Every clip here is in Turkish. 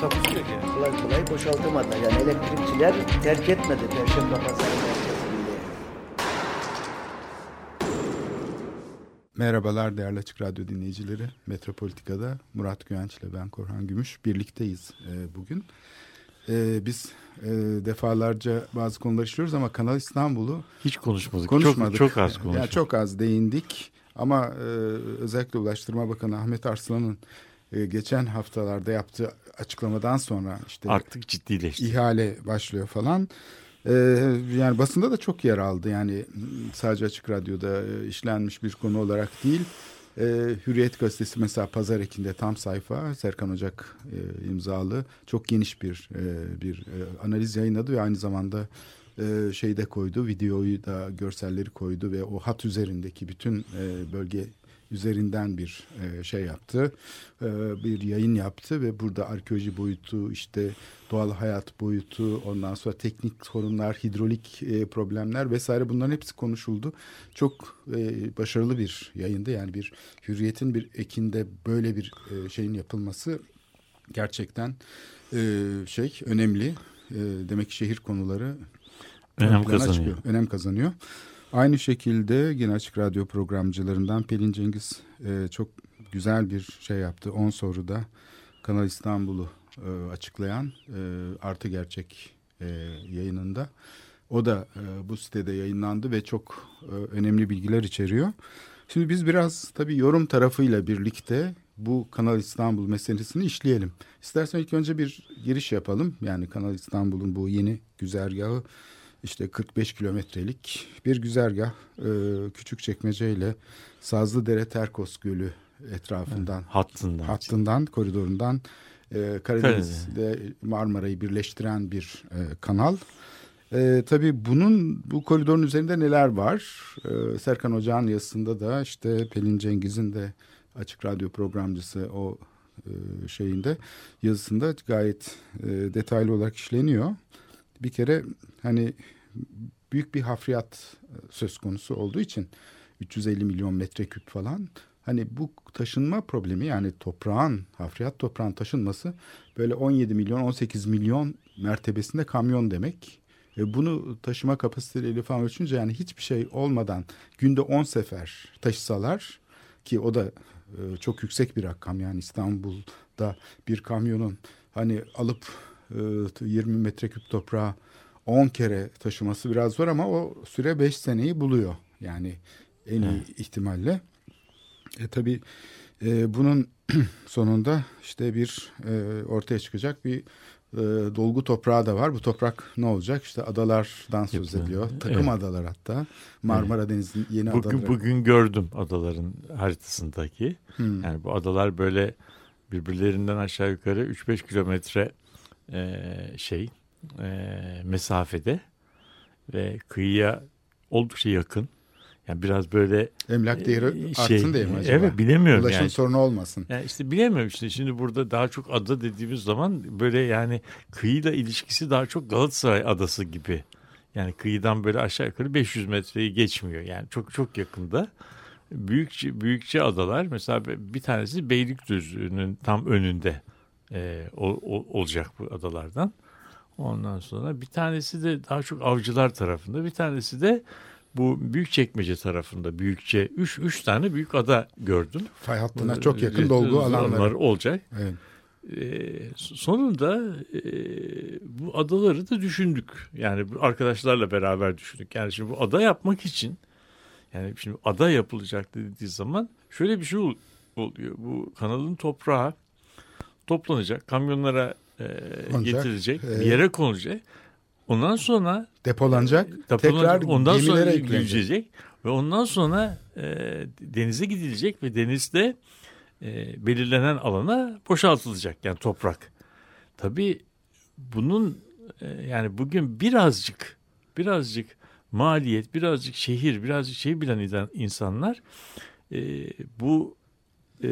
Takusuyor ki. kolay kolay boşaltamadı. Yani elektrikçiler terk etmedi Perşembe Pazarı. Merhabalar değerli Açık Radyo dinleyicileri. Metropolitika'da Murat Güvenç ile ben Korhan Gümüş birlikteyiz e, bugün. E, biz e, defalarca bazı konular işliyoruz ama Kanal İstanbul'u Hiç konuşmadık. konuşmadık. Çok, çok az konuştuk. Yani çok az değindik ama e, özellikle Ulaştırma Bakanı Ahmet Arslan'ın e, geçen haftalarda yaptığı açıklamadan sonra işte Artık ciddileşti. ihale başlıyor falan. Ee, yani basında da çok yer aldı. Yani sadece Açık Radyo'da e, işlenmiş bir konu olarak değil. Ee, Hürriyet Gazetesi mesela Pazar Eki'nde tam sayfa Serkan Ocak e, imzalı çok geniş bir e, bir e, analiz yayınladı ve aynı zamanda e, şeyde koydu videoyu da görselleri koydu ve o hat üzerindeki bütün e, bölge üzerinden bir e, şey yaptı. E, bir yayın yaptı ve burada arkeoloji boyutu, işte doğal hayat boyutu, ondan sonra teknik sorunlar, hidrolik e, problemler vesaire bunların hepsi konuşuldu. Çok e, başarılı bir yayındı. Yani bir hürriyetin bir ekinde böyle bir e, şeyin yapılması gerçekten e, şey önemli. E, demek ki şehir konuları ön Önem kazanıyor. çıkıyor, önem kazanıyor. Aynı şekilde yine Açık Radyo programcılarından Pelin Cengiz e, çok güzel bir şey yaptı. 10 soruda Kanal İstanbul'u e, açıklayan e, Artı Gerçek e, yayınında. O da e, bu sitede yayınlandı ve çok e, önemli bilgiler içeriyor. Şimdi biz biraz tabii yorum tarafıyla birlikte bu Kanal İstanbul meselesini işleyelim. İstersen ilk önce bir giriş yapalım. Yani Kanal İstanbul'un bu yeni güzergahı işte 45 kilometrelik bir güzergah e, Küçükçekmece ile Sazlıdere Terkos Gölü etrafından Hattından. hattından koridorundan e, Karadeniz ile Marmara'yı birleştiren bir e, kanal. E, tabii bunun bu koridorun üzerinde neler var? E, Serkan Ocağ'ın yazısında da işte Pelin Cengiz'in de açık radyo programcısı o e, şeyinde yazısında gayet e, detaylı olarak işleniyor. Bir kere hani büyük bir hafriyat e, söz konusu olduğu için 350 milyon metreküp falan hani bu taşınma problemi yani toprağın hafriyat toprağın taşınması böyle 17 milyon 18 milyon mertebesinde kamyon demek. E bunu taşıma kapasiteleriyle falan ölçünce yani hiçbir şey olmadan günde 10 sefer taşısalar ki o da e, çok yüksek bir rakam yani İstanbul'da bir kamyonun hani alıp e, 20 metreküp toprağı 10 kere taşıması biraz zor ama o süre 5 seneyi buluyor. Yani en iyi ihtimalle. E tabii e, bunun sonunda işte bir e, ortaya çıkacak bir e, dolgu toprağı da var. Bu toprak ne olacak? İşte adalardan söz ediliyor. Takım Evet. adalar hatta. Marmara Denizi'nin yeni Bugün, adaları. bugün gördüm adaların haritasındaki. Hmm. Yani bu adalar böyle birbirlerinden aşağı yukarı 3-5 kilometre e, şey e, mesafede ve kıyıya oldukça yakın. Yani biraz böyle Emlak değeri e, artsın diye mi acaba? Evet bilemiyorum Ulaşım yani. sorunu olmasın. Yani işte bilemiyorum işte şimdi burada daha çok ada dediğimiz zaman böyle yani kıyıyla ilişkisi daha çok Galatasaray adası gibi. Yani kıyıdan böyle aşağı yukarı 500 metreyi geçmiyor. Yani çok çok yakında. Büyükçe, büyükçe adalar mesela bir tanesi Beylikdüzü'nün tam önünde e, o, o- olacak bu adalardan. Ondan sonra bir tanesi de daha çok avcılar tarafında bir tanesi de bu Büyükçekmece tarafında büyükçe 3 3 tane büyük ada gördüm. Fay hattına çok yakın dolgu alanları. olacak. Evet. Ee, sonunda e, bu adaları da düşündük. Yani arkadaşlarla beraber düşündük. Yani şimdi bu ada yapmak için yani şimdi ada yapılacak dediği zaman şöyle bir şey ol- oluyor. Bu kanalın toprağı toplanacak, kamyonlara e, Konacak, getirilecek, e, bir yere konulacak. Ondan sonra Depolanacak. Depolanacak, tekrar ondan sonra gemilere yüklenecek. ve ondan sonra e, denize gidilecek ve denizde e, belirlenen alana boşaltılacak yani toprak. Tabii bunun e, yani bugün birazcık birazcık maliyet, birazcık şehir, birazcık şey bilen insanlar e, bu e,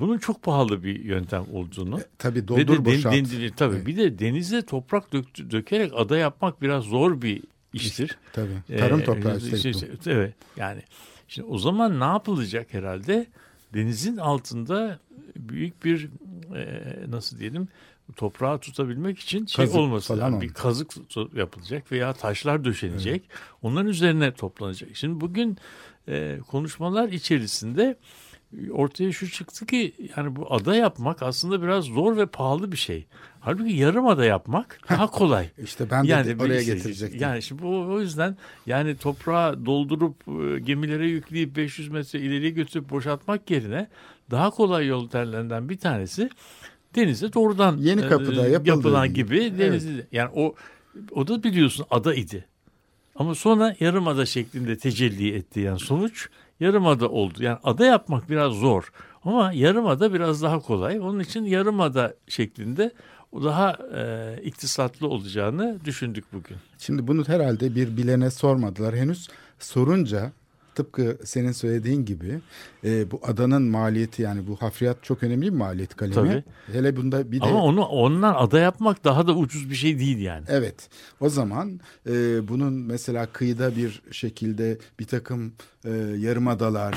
bunun çok pahalı bir yöntem olduğunu. E, tabii doldur ve de, boşalt. Den, den, tabii evet. bir de denize toprak dök, dökerek ada yapmak biraz zor bir iştir. İşte, tabii. Tarım e, toprağı ee, işte, Evet. Yani şimdi o zaman ne yapılacak herhalde? Denizin altında büyük bir e, nasıl diyelim toprağı tutabilmek için şey kazık olması yani bir kazık yapılacak veya taşlar döşenecek. Evet. Onların üzerine toplanacak. Şimdi bugün e, konuşmalar içerisinde ortaya şu çıktı ki yani bu ada yapmak aslında biraz zor ve pahalı bir şey. Halbuki yarım ada yapmak daha kolay. İşte ben de yani, oraya işte, getirecektim. Yani şimdi bu, o yüzden yani toprağa doldurup e, gemilere yükleyip 500 metre ileriye götürüp boşaltmak yerine daha kolay yol terlerinden bir tanesi denize doğrudan yeni kapıda e, yapılan gibi denizi evet. yani o o da biliyorsun ada idi. Ama sonra yarım ada şeklinde tecelli etti yani sonuç yarım ada oldu. Yani ada yapmak biraz zor ama yarım ada biraz daha kolay. Onun için yarım ada şeklinde daha e, iktisatlı olacağını düşündük bugün. Şimdi bunu herhalde bir bilene sormadılar henüz. Sorunca tıpkı senin söylediğin gibi e, bu adanın maliyeti yani bu hafriyat çok önemli bir maliyet kalemi. Tabii. Hele bunda bir de... Ama onu ondan ada yapmak daha da ucuz bir şey değil yani. Evet. O zaman e, bunun mesela kıyıda bir şekilde bir takım e, yarım adalar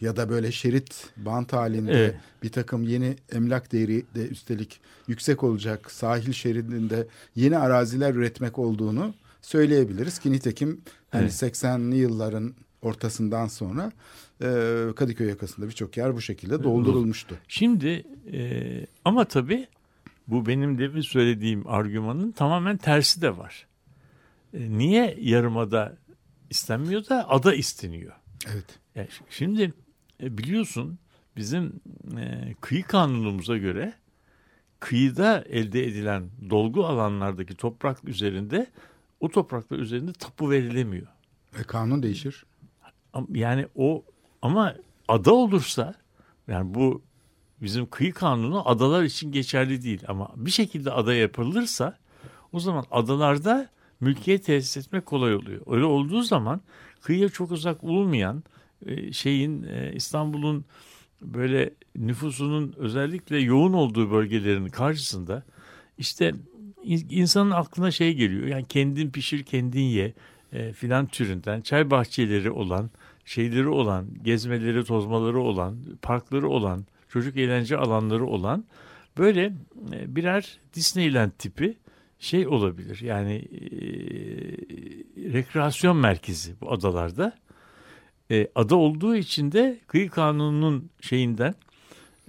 ya da böyle şerit bant halinde evet. bir takım yeni emlak değeri de üstelik yüksek olacak sahil şeridinde yeni araziler üretmek olduğunu söyleyebiliriz ki nitekim hani evet. 80'li yılların ortasından sonra e, Kadıköy yakasında birçok yer bu şekilde doldurulmuştu. Şimdi e, ama tabii bu benim de bir söylediğim argümanın tamamen tersi de var. E, niye yarımada istenmiyor da ada isteniyor? Evet. Yani şimdi e, biliyorsun bizim e, kıyı kanunumuza göre kıyıda elde edilen dolgu alanlardaki toprak üzerinde o topraklar üzerinde tapu verilemiyor. E, kanun değişir. Yani o ama ada olursa yani bu bizim kıyı kanunu adalar için geçerli değil ama bir şekilde ada yapılırsa o zaman adalarda mülkiyet tesis etmek kolay oluyor. Öyle olduğu zaman kıyıya çok uzak olmayan e, şeyin e, İstanbul'un böyle nüfusunun özellikle yoğun olduğu bölgelerin karşısında işte insanın aklına şey geliyor. Yani kendin pişir kendin ye e, filan türünden çay bahçeleri olan şeyleri olan, gezmeleri, tozmaları olan, parkları olan, çocuk eğlence alanları olan böyle e, birer Disneyland tipi şey olabilir. Yani e, rekreasyon merkezi bu adalarda. E, ada olduğu için de kıyı kanununun şeyinden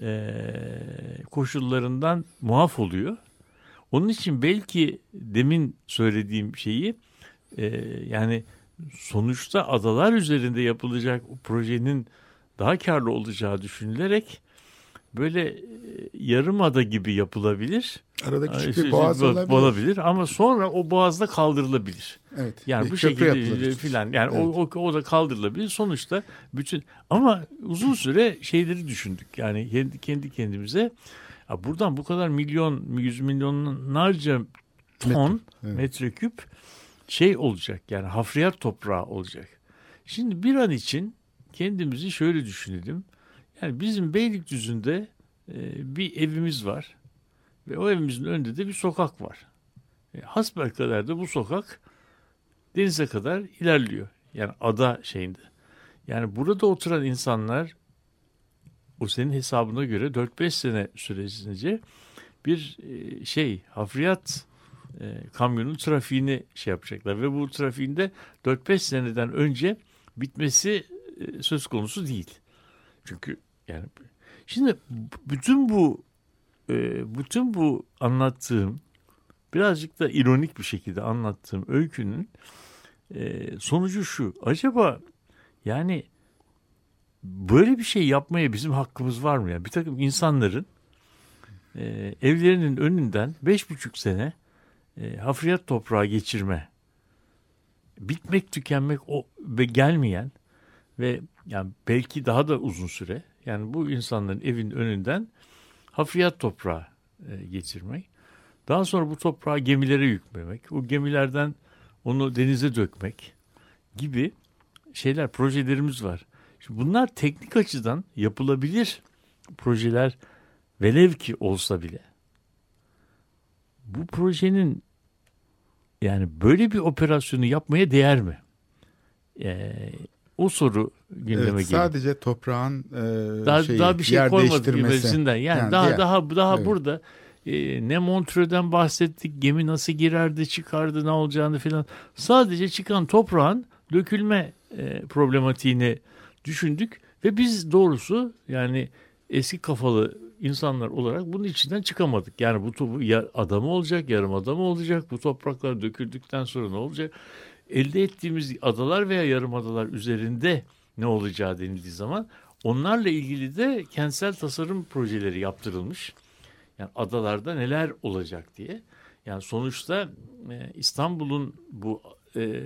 e, koşullarından muaf oluyor. Onun için belki demin söylediğim şeyi e, yani sonuçta adalar üzerinde yapılacak o projenin daha karlı olacağı düşünülerek böyle e, yarım ada gibi yapılabilir. Arada küçük bir boğaz olabilir. olabilir ama sonra o boğaz da kaldırılabilir. Evet. Yani bu şekilde filan yani evet. o, o, o da kaldırılabilir. Sonuçta bütün ama uzun süre şeyleri düşündük. Yani kendi, kendi kendimize ya buradan bu kadar milyon, yüz milyonlarca ton evet. metreküp şey olacak yani hafriyat toprağı olacak. Şimdi bir an için kendimizi şöyle düşünelim. Yani bizim Beylikdüzü'nde e, bir evimiz var ve o evimizin önünde de bir sokak var. E, kadar da bu sokak denize kadar ilerliyor. Yani ada şeyinde. Yani burada oturan insanlar o senin hesabına göre 4-5 sene süresince bir e, şey hafriyat e, kamyonun trafiğini şey yapacaklar ve bu trafiğinde 4-5 seneden önce bitmesi e, söz konusu değil. Çünkü yani şimdi bütün bu e, bütün bu anlattığım birazcık da ironik bir şekilde anlattığım öykünün e, sonucu şu. Acaba yani böyle bir şey yapmaya bizim hakkımız var mı? Yani bir takım insanların e, evlerinin önünden beş buçuk sene e, hafriyat toprağı geçirme, bitmek tükenmek o ve gelmeyen ve yani belki daha da uzun süre yani bu insanların evin önünden hafriyat toprağı e, geçirmek. Daha sonra bu toprağı gemilere yüklemek, o gemilerden onu denize dökmek gibi şeyler, projelerimiz var. Şimdi bunlar teknik açıdan yapılabilir projeler velev ki olsa bile. Bu projenin yani böyle bir operasyonu yapmaya değer mi? Ee, o soru gündeme Evet, geliyor. sadece toprağın e, Daha, şeyi, daha bir şey yer değiştirmesi. gibisinden. Yani, Yani daha diğer- daha daha Evet. burada e, ne Montreux'den bahsettik, gemi nasıl girerdi, çıkardı, ne olacağını filan. Sadece çıkan toprağın dökülme e, problematiğini düşündük ve biz doğrusu yani eski kafalı insanlar olarak bunun içinden çıkamadık. Yani bu topu ya adamı olacak, yarım adamı olacak. Bu topraklar döküldükten sonra ne olacak? Elde ettiğimiz adalar veya yarım adalar üzerinde ne olacağı denildiği zaman onlarla ilgili de kentsel tasarım projeleri yaptırılmış. Yani adalarda neler olacak diye. Yani sonuçta e, İstanbul'un bu e,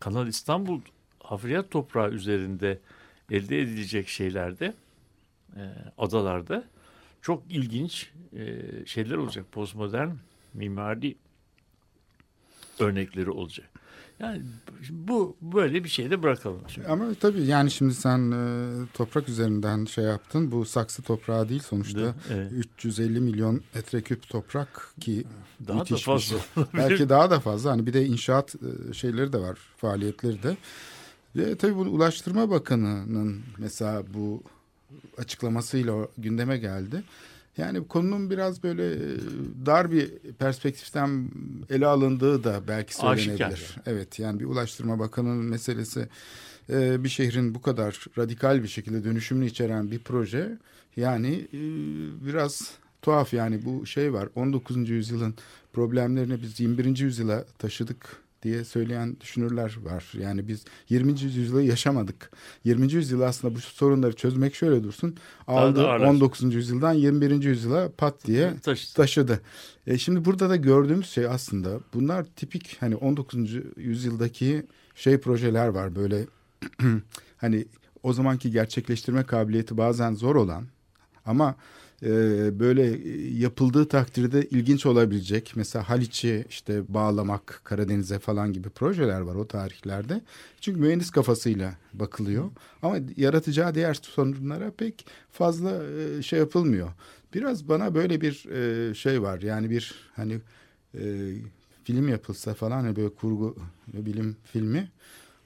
Kanal İstanbul hafriyat toprağı üzerinde elde edilecek şeylerde e, adalarda çok ilginç e, şeyler olacak. Postmodern mimari örnekleri olacak. Yani bu böyle bir şey de bırakalım. Şimdi. Ama tabii yani şimdi sen e, toprak üzerinden şey yaptın. Bu saksı toprağı değil sonuçta. Evet. 350 milyon metreküp toprak ki Daha da bir fazla şey. Belki daha da fazla. Hani bir de inşaat şeyleri de var, faaliyetleri de. Ve tabii bu Ulaştırma Bakanı'nın mesela bu açıklamasıyla gündeme geldi. Yani konunun biraz böyle e, dar bir perspektiften ele alındığı da belki söylenebilir. Aşikar. Evet yani bir Ulaştırma Bakanı'nın meselesi e, bir şehrin bu kadar radikal bir şekilde dönüşümünü içeren bir proje yani e, biraz tuhaf yani bu şey var 19. yüzyılın problemlerini biz 21. yüzyıla taşıdık diye söyleyen düşünürler var. Yani biz 20. yüzyılı yaşamadık. 20. yüzyıl aslında bu sorunları çözmek şöyle dursun. Aldı ağırlaştı. 19. yüzyıldan 21. yüzyıla pat diye Taşı- taşıdı. E şimdi burada da gördüğümüz şey aslında bunlar tipik hani 19. yüzyıldaki şey projeler var böyle hani o zamanki gerçekleştirme kabiliyeti bazen zor olan ama e, böyle yapıldığı takdirde ilginç olabilecek mesela Haliç'i işte bağlamak Karadeniz'e falan gibi projeler var o tarihlerde. Çünkü mühendis kafasıyla bakılıyor ama yaratacağı diğer sorunlara pek fazla e, şey yapılmıyor. Biraz bana böyle bir e, şey var yani bir hani e, film yapılsa falan hani böyle kurgu bilim filmi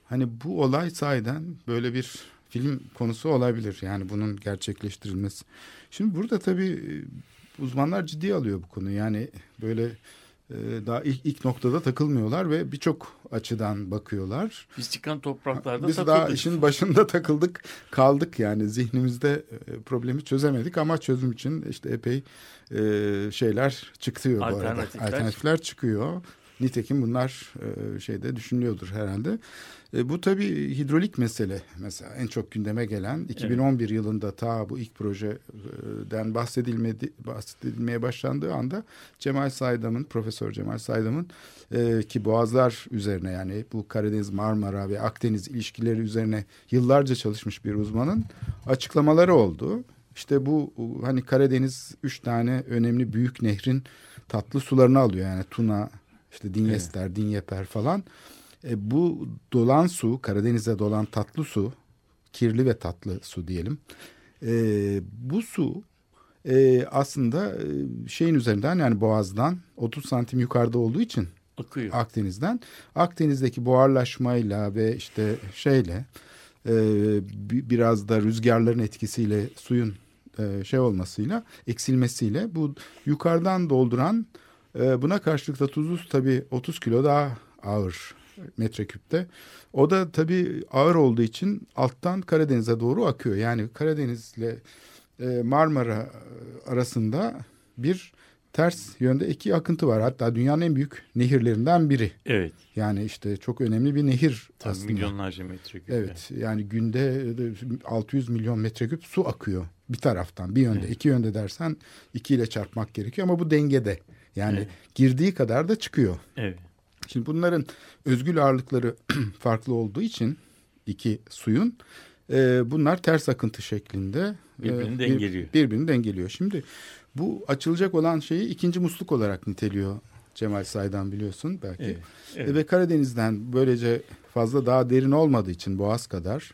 hani bu olay sahiden böyle bir film konusu olabilir yani bunun gerçekleştirilmesi. Şimdi burada tabii e, uzmanlar ciddiye alıyor bu konuyu yani böyle e, daha ilk, ilk noktada takılmıyorlar ve birçok açıdan bakıyorlar. Biz çıkan topraklarda Biz takıldık. daha işin başında takıldık kaldık yani zihnimizde e, problemi çözemedik ama çözüm için işte epey şeyler çıkıyor bu arada. Alternatifler çıkıyor. Nitekim bunlar e, şeyde düşünülüyordur herhalde. E, bu tabii hidrolik mesele mesela en çok gündeme gelen 2011 yılında ta bu ilk projeden bahsedilmedi, bahsedilmeye başlandığı anda Cemal Saydam'ın Profesör Cemal Saydam'ın e, ki boğazlar üzerine yani bu Karadeniz Marmara ve Akdeniz ilişkileri üzerine yıllarca çalışmış bir uzmanın açıklamaları oldu. İşte bu hani Karadeniz üç tane önemli büyük nehrin tatlı sularını alıyor yani Tuna, işte Dinyester, Dinyeper falan. E, bu dolan su, Karadeniz'e dolan tatlı su, kirli ve tatlı su diyelim. E, bu su e, aslında e, şeyin üzerinden yani boğazdan 30 santim yukarıda olduğu için akıyor. Akdeniz'den Akdeniz'deki buharlaşmayla ve işte şeyle e, bi- biraz da rüzgarların etkisiyle suyun e, şey olmasıyla eksilmesiyle bu yukarıdan dolduran e, buna karşılık da tuzlu su tabii 30 kilo daha ağır metreküpte. O da tabii ağır olduğu için alttan Karadeniz'e doğru akıyor. Yani Karadeniz'le e, Marmara arasında bir ters yönde iki akıntı var. Hatta dünyanın en büyük nehirlerinden biri. Evet. Yani işte çok önemli bir nehir Tabii aslında. milyonlarca metreküp. Evet yani günde 600 milyon metreküp su akıyor bir taraftan bir yönde Evet. iki yönde dersen iki ile çarpmak gerekiyor ama bu dengede yani Evet. girdiği kadar da çıkıyor. Evet. Şimdi bunların özgül ağırlıkları farklı olduğu için iki suyun E, bunlar ters akıntı şeklinde birbirini e, dengeliyor. Bir, birbirini dengeliyor. Şimdi bu açılacak olan şeyi ikinci musluk olarak niteliyor Cemal Saydan biliyorsun belki. Evet, evet. E, ve Karadeniz'den böylece fazla daha derin olmadığı için Boğaz kadar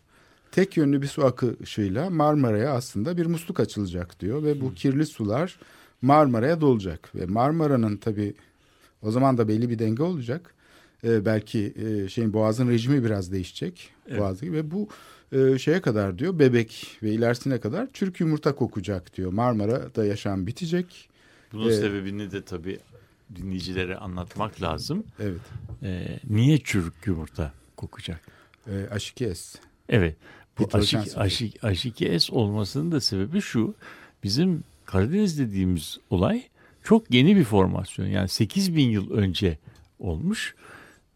tek yönlü bir su akışıyla Marmara'ya aslında bir musluk açılacak diyor ve bu kirli sular Marmara'ya dolacak ve Marmara'nın tabii o zaman da belli bir denge olacak. Ee, belki e, şeyin Boğaz'ın rejimi biraz değişecek Evet. Boğaz'ı ve bu e, şeye kadar diyor bebek ve ilerisine kadar çürük yumurta kokacak diyor. Marmara'da yaşam bitecek. Bunun Evet. sebebini de tabii dinleyicilere anlatmak lazım. Evet. Ee, niye çürük yumurta kokacak? E, H2S. Evet. Bu Hidrojen H2, H2S olmasının da sebebi şu. Bizim Karadeniz dediğimiz olay çok yeni bir formasyon. Yani 8 bin yıl önce olmuş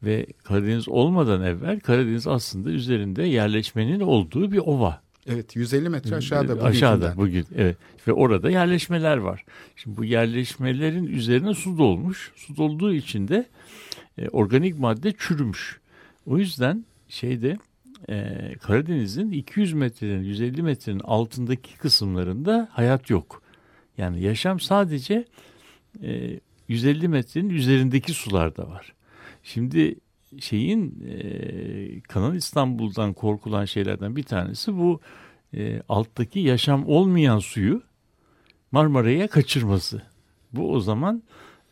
ve Karadeniz olmadan evvel Karadeniz aslında üzerinde yerleşmenin olduğu bir ova. Evet 150 metre aşağıda. Ee, Aşağıda bugünkünden. bugün evet ve orada yerleşmeler var. Şimdi bu yerleşmelerin üzerine su dolmuş. Su dolduğu için de e, organik madde çürümüş. O yüzden şeyde e, Karadeniz'in 200 metrenin 150 metrenin altındaki kısımlarında hayat yok. Yani yaşam sadece e, 150 metrenin üzerindeki sularda var. Şimdi şeyin e, Kanal İstanbul'dan korkulan şeylerden bir tanesi bu e, alttaki yaşam olmayan suyu Marmara'ya kaçırması. Bu o zaman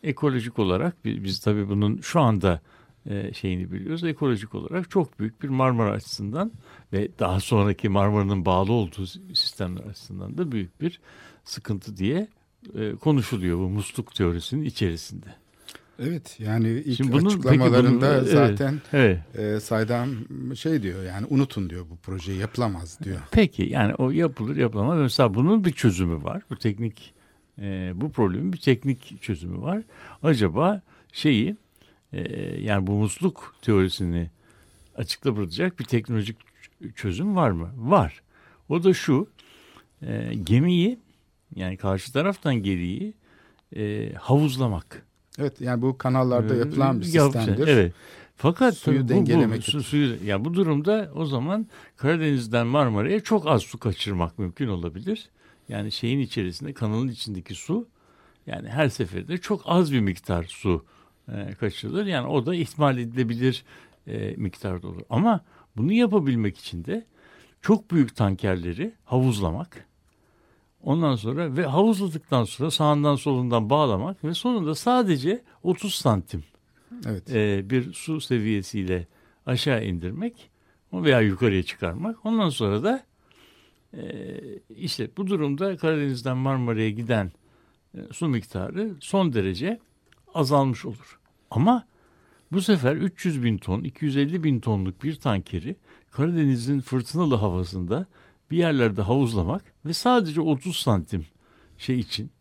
ekolojik olarak biz, tabii bunun şu anda e, şeyini biliyoruz. Ekolojik olarak çok büyük bir Marmara açısından ve daha sonraki Marmara'nın bağlı olduğu sistemler açısından da büyük bir sıkıntı diye e, konuşuluyor bu musluk teorisinin içerisinde. Evet yani ilk Şimdi bunun- açıklamalarında bunun- evet. zaten Evet. e, Saydam şey diyor yani unutun diyor bu projeyi yapılamaz diyor. Peki yani o yapılır yapılamaz. Mesela bunun bir çözümü var. Bu teknik e, bu problemin bir teknik çözümü var. Acaba şeyi e, yani bu musluk teorisini bırakacak bir teknolojik çözüm var mı? Var. O da şu e, gemiyi yani karşı taraftan geriyi e, havuzlamak. Evet yani bu kanallarda Ee, yapılan bir sistemdir. Evet. Fakat Suyu bu, dengelemek bu, su, suyu, ya bu durumda o zaman Karadeniz'den Marmara'ya çok az su kaçırmak mümkün olabilir. Yani şeyin içerisinde kanalın içindeki su yani her seferinde çok az bir miktar su e, kaçırılır. Yani o da ihtimal edilebilir e, miktarda olur. Ama bunu yapabilmek için de çok büyük tankerleri havuzlamak. Ondan sonra ve havuzladıktan sonra sağından solundan bağlamak ve sonunda sadece 30 santim Evet. e, bir su seviyesiyle aşağı indirmek veya yukarıya çıkarmak. Ondan sonra da e, işte bu durumda Karadeniz'den Marmara'ya giden e, su miktarı son derece azalmış olur. Ama bu sefer 300 bin ton, 250 bin tonluk bir tankeri Karadeniz'in fırtınalı havasında bir yerlerde havuzlamak ve sadece 30 santim şey için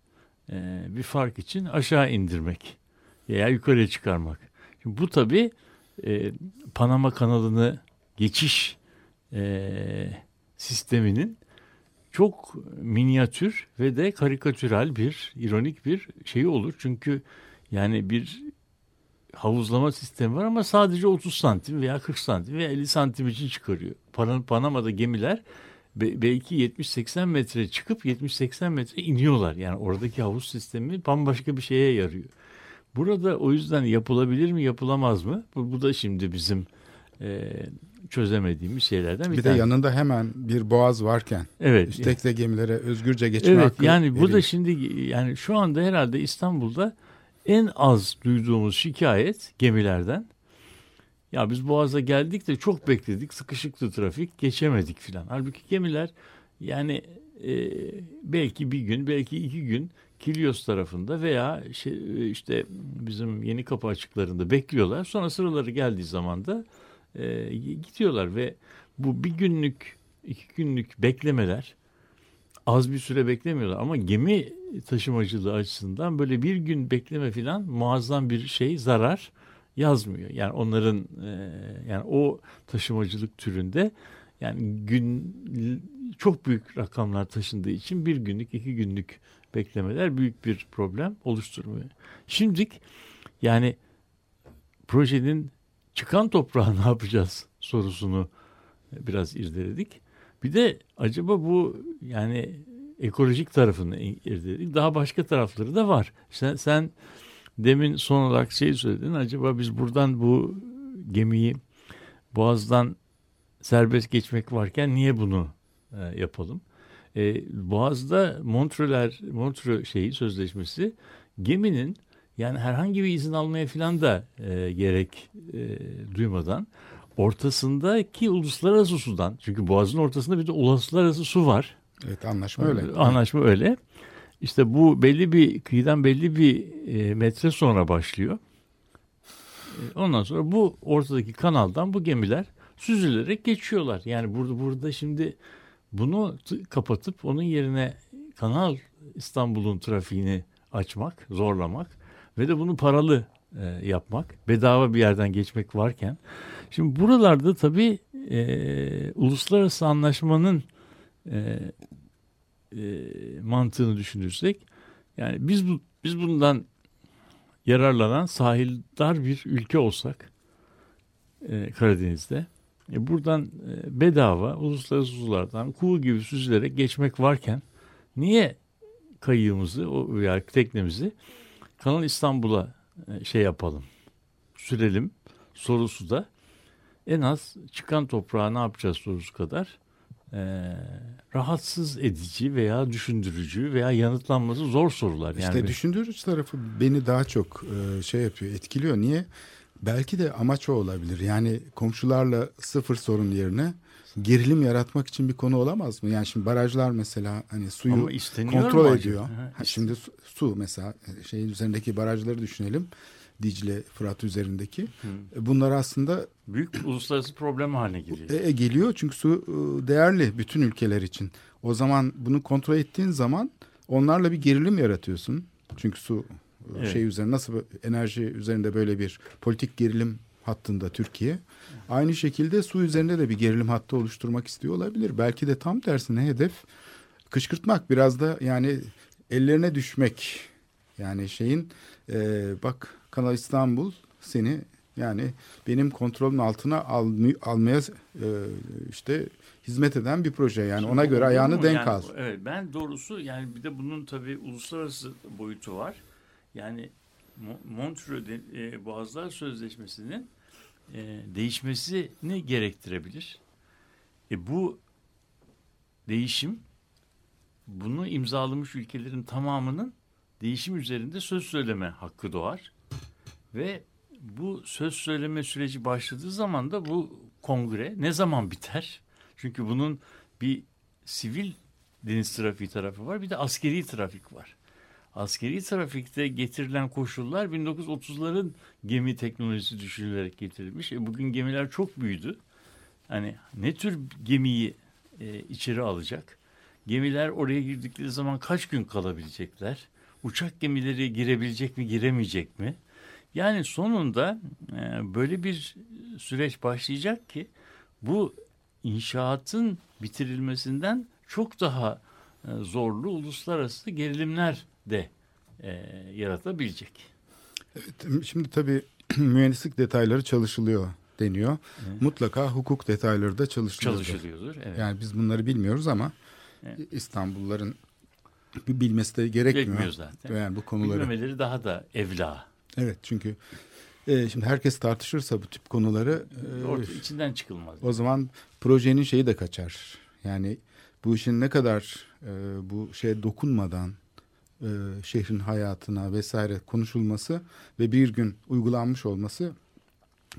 e, bir fark için aşağı indirmek veya yukarıya çıkarmak. Şimdi bu tabi e, Panama kanalını geçiş e, sisteminin çok minyatür ve de karikatürel bir, ironik bir şeyi olur. Çünkü yani bir havuzlama sistemi var ama sadece 30 santim veya 40 santim veya 50 santim için çıkarıyor. Pan- Panama'da gemiler be- belki 70-80 metre çıkıp 70-80 metre iniyorlar. Yani oradaki havuz sistemi bambaşka bir şeye yarıyor. Burada o yüzden yapılabilir mi yapılamaz mı? Bu, bu da şimdi bizim e, çözemediğimiz şeylerden bir, Bir de tanesi. yanında hemen bir boğaz varken Evet. üstelik de gemilere özgürce geçme Evet hakkı yani bu da şimdi yani şu anda herhalde İstanbul'da en az duyduğumuz şikayet gemilerden. Ya biz Boğaz'a geldik de çok bekledik, sıkışıktı trafik, geçemedik filan. Halbuki gemiler yani e, belki bir gün, belki iki gün Kilyos tarafında veya şey, işte bizim yeni kapı açıklarında bekliyorlar. Sonra sıraları geldiği zaman da e, gidiyorlar ve bu bir günlük, iki günlük beklemeler az bir süre beklemiyorlar ama gemi taşımacılığı açısından böyle bir gün bekleme falan muazzam bir şey zarar yazmıyor. Yani onların e, yani o taşımacılık türünde yani gün çok büyük rakamlar taşındığı için bir günlük iki günlük beklemeler büyük bir problem oluşturmuyor. Şimdilik yani projenin çıkan toprağı ne yapacağız sorusunu biraz irdeledik. Bir de acaba bu yani ekolojik tarafını irdedik. Daha başka tarafları da var. Sen, sen demin son olarak şey söyledin. Acaba biz buradan bu gemiyi Boğaz'dan serbest geçmek varken niye bunu e, yapalım? E, Boğaz'da Montrealer, Montreux şeyi sözleşmesi geminin yani herhangi bir izin almaya falan da e, gerek e, duymadan ortasındaki uluslararası sudan çünkü Boğaz'ın ortasında bir de uluslararası su var. Evet anlaşma öyle. Anlaşma öyle. İşte bu belli bir kıyıdan belli bir e, metre sonra başlıyor. E, ondan sonra bu ortadaki kanaldan bu gemiler süzülerek geçiyorlar. Yani burada burada şimdi bunu kapatıp onun yerine Kanal İstanbul'un trafiğini açmak, zorlamak ve de bunu paralı e, yapmak, bedava bir yerden geçmek varken şimdi buralarda tabii e, uluslararası anlaşmanın e, e, mantığını düşünürsek yani biz bu biz bundan yararlanan sahildar bir ülke olsak e, Karadeniz'de e, buradan e, bedava uluslararası sulardan kuğu gibi süzülerek geçmek varken niye kayığımızı o veya teknemizi Kanal İstanbul'a e, şey yapalım sürelim sorusu da en az çıkan toprağa ne yapacağız sorusu kadar e, rahatsız edici veya düşündürücü veya yanıtlanması zor sorular. Yani işte düşündürücü tarafı beni daha çok e, şey yapıyor, etkiliyor. Niye? Belki de amaç o olabilir. Yani komşularla sıfır sorun yerine gerilim yaratmak için bir konu olamaz mı? Yani şimdi barajlar mesela hani suyu kontrol ediyor. Ha, şimdi su, su mesela e, şeyin üzerindeki barajları düşünelim. Dicle, Fırat üzerindeki. Hı. E, bunlar aslında büyük uluslararası problem haline geliyor. E, e, geliyor çünkü su e, değerli bütün ülkeler için. O zaman bunu kontrol ettiğin zaman onlarla bir gerilim yaratıyorsun. Çünkü su evet. şey üzerine nasıl enerji üzerinde böyle bir politik gerilim hattında Türkiye. Aynı şekilde su üzerinde de bir gerilim hattı oluşturmak istiyor olabilir. Belki de tam tersine hedef kışkırtmak biraz da yani ellerine düşmek. Yani şeyin e, bak Kanal İstanbul seni yani benim kontrolüm altına almay almaya e, işte hizmet eden bir proje. Yani Şimdi ona göre ayağını denk yani, al. Evet ben doğrusu yani bir de bunun tabii uluslararası boyutu var. Yani Montreux e, Boğazlar Sözleşmesi'nin e, değişmesini gerektirebilir. E, bu değişim bunu imzalamış ülkelerin tamamının değişim üzerinde söz söyleme hakkı doğar. Ve bu söz söyleme süreci başladığı zaman da bu kongre ne zaman biter? Çünkü bunun bir sivil deniz trafiği tarafı var bir de askeri trafik var. Askeri trafikte getirilen koşullar 1930'ların gemi teknolojisi düşünülerek getirilmiş. E bugün gemiler çok büyüdü. Hani ne tür gemiyi e, içeri alacak? Gemiler oraya girdikleri zaman kaç gün kalabilecekler? Uçak gemileri girebilecek mi, giremeyecek mi? Yani sonunda e, böyle bir süreç başlayacak ki bu inşaatın bitirilmesinden çok daha e, zorlu uluslararası gerilimler de e, yaratabilecek. Evet, şimdi tabii mühendislik detayları çalışılıyor deniyor. Evet. Mutlaka hukuk detayları da çalışılıyordur. Çalışılıyordur. Evet. Yani biz bunları bilmiyoruz ama evet. İstanbulluların bir bilmesi de gerekmiyor. Gerekmiyor zaten. Yani bu konuları. Bilmemeleri daha da evla. Evet çünkü e, şimdi herkes tartışırsa bu tip konuları e, Orta, içinden çıkılmaz. O zaman projenin şeyi de kaçar. Yani bu işin ne kadar e, bu şeye dokunmadan e, şehrin hayatına vesaire konuşulması ve bir gün uygulanmış olması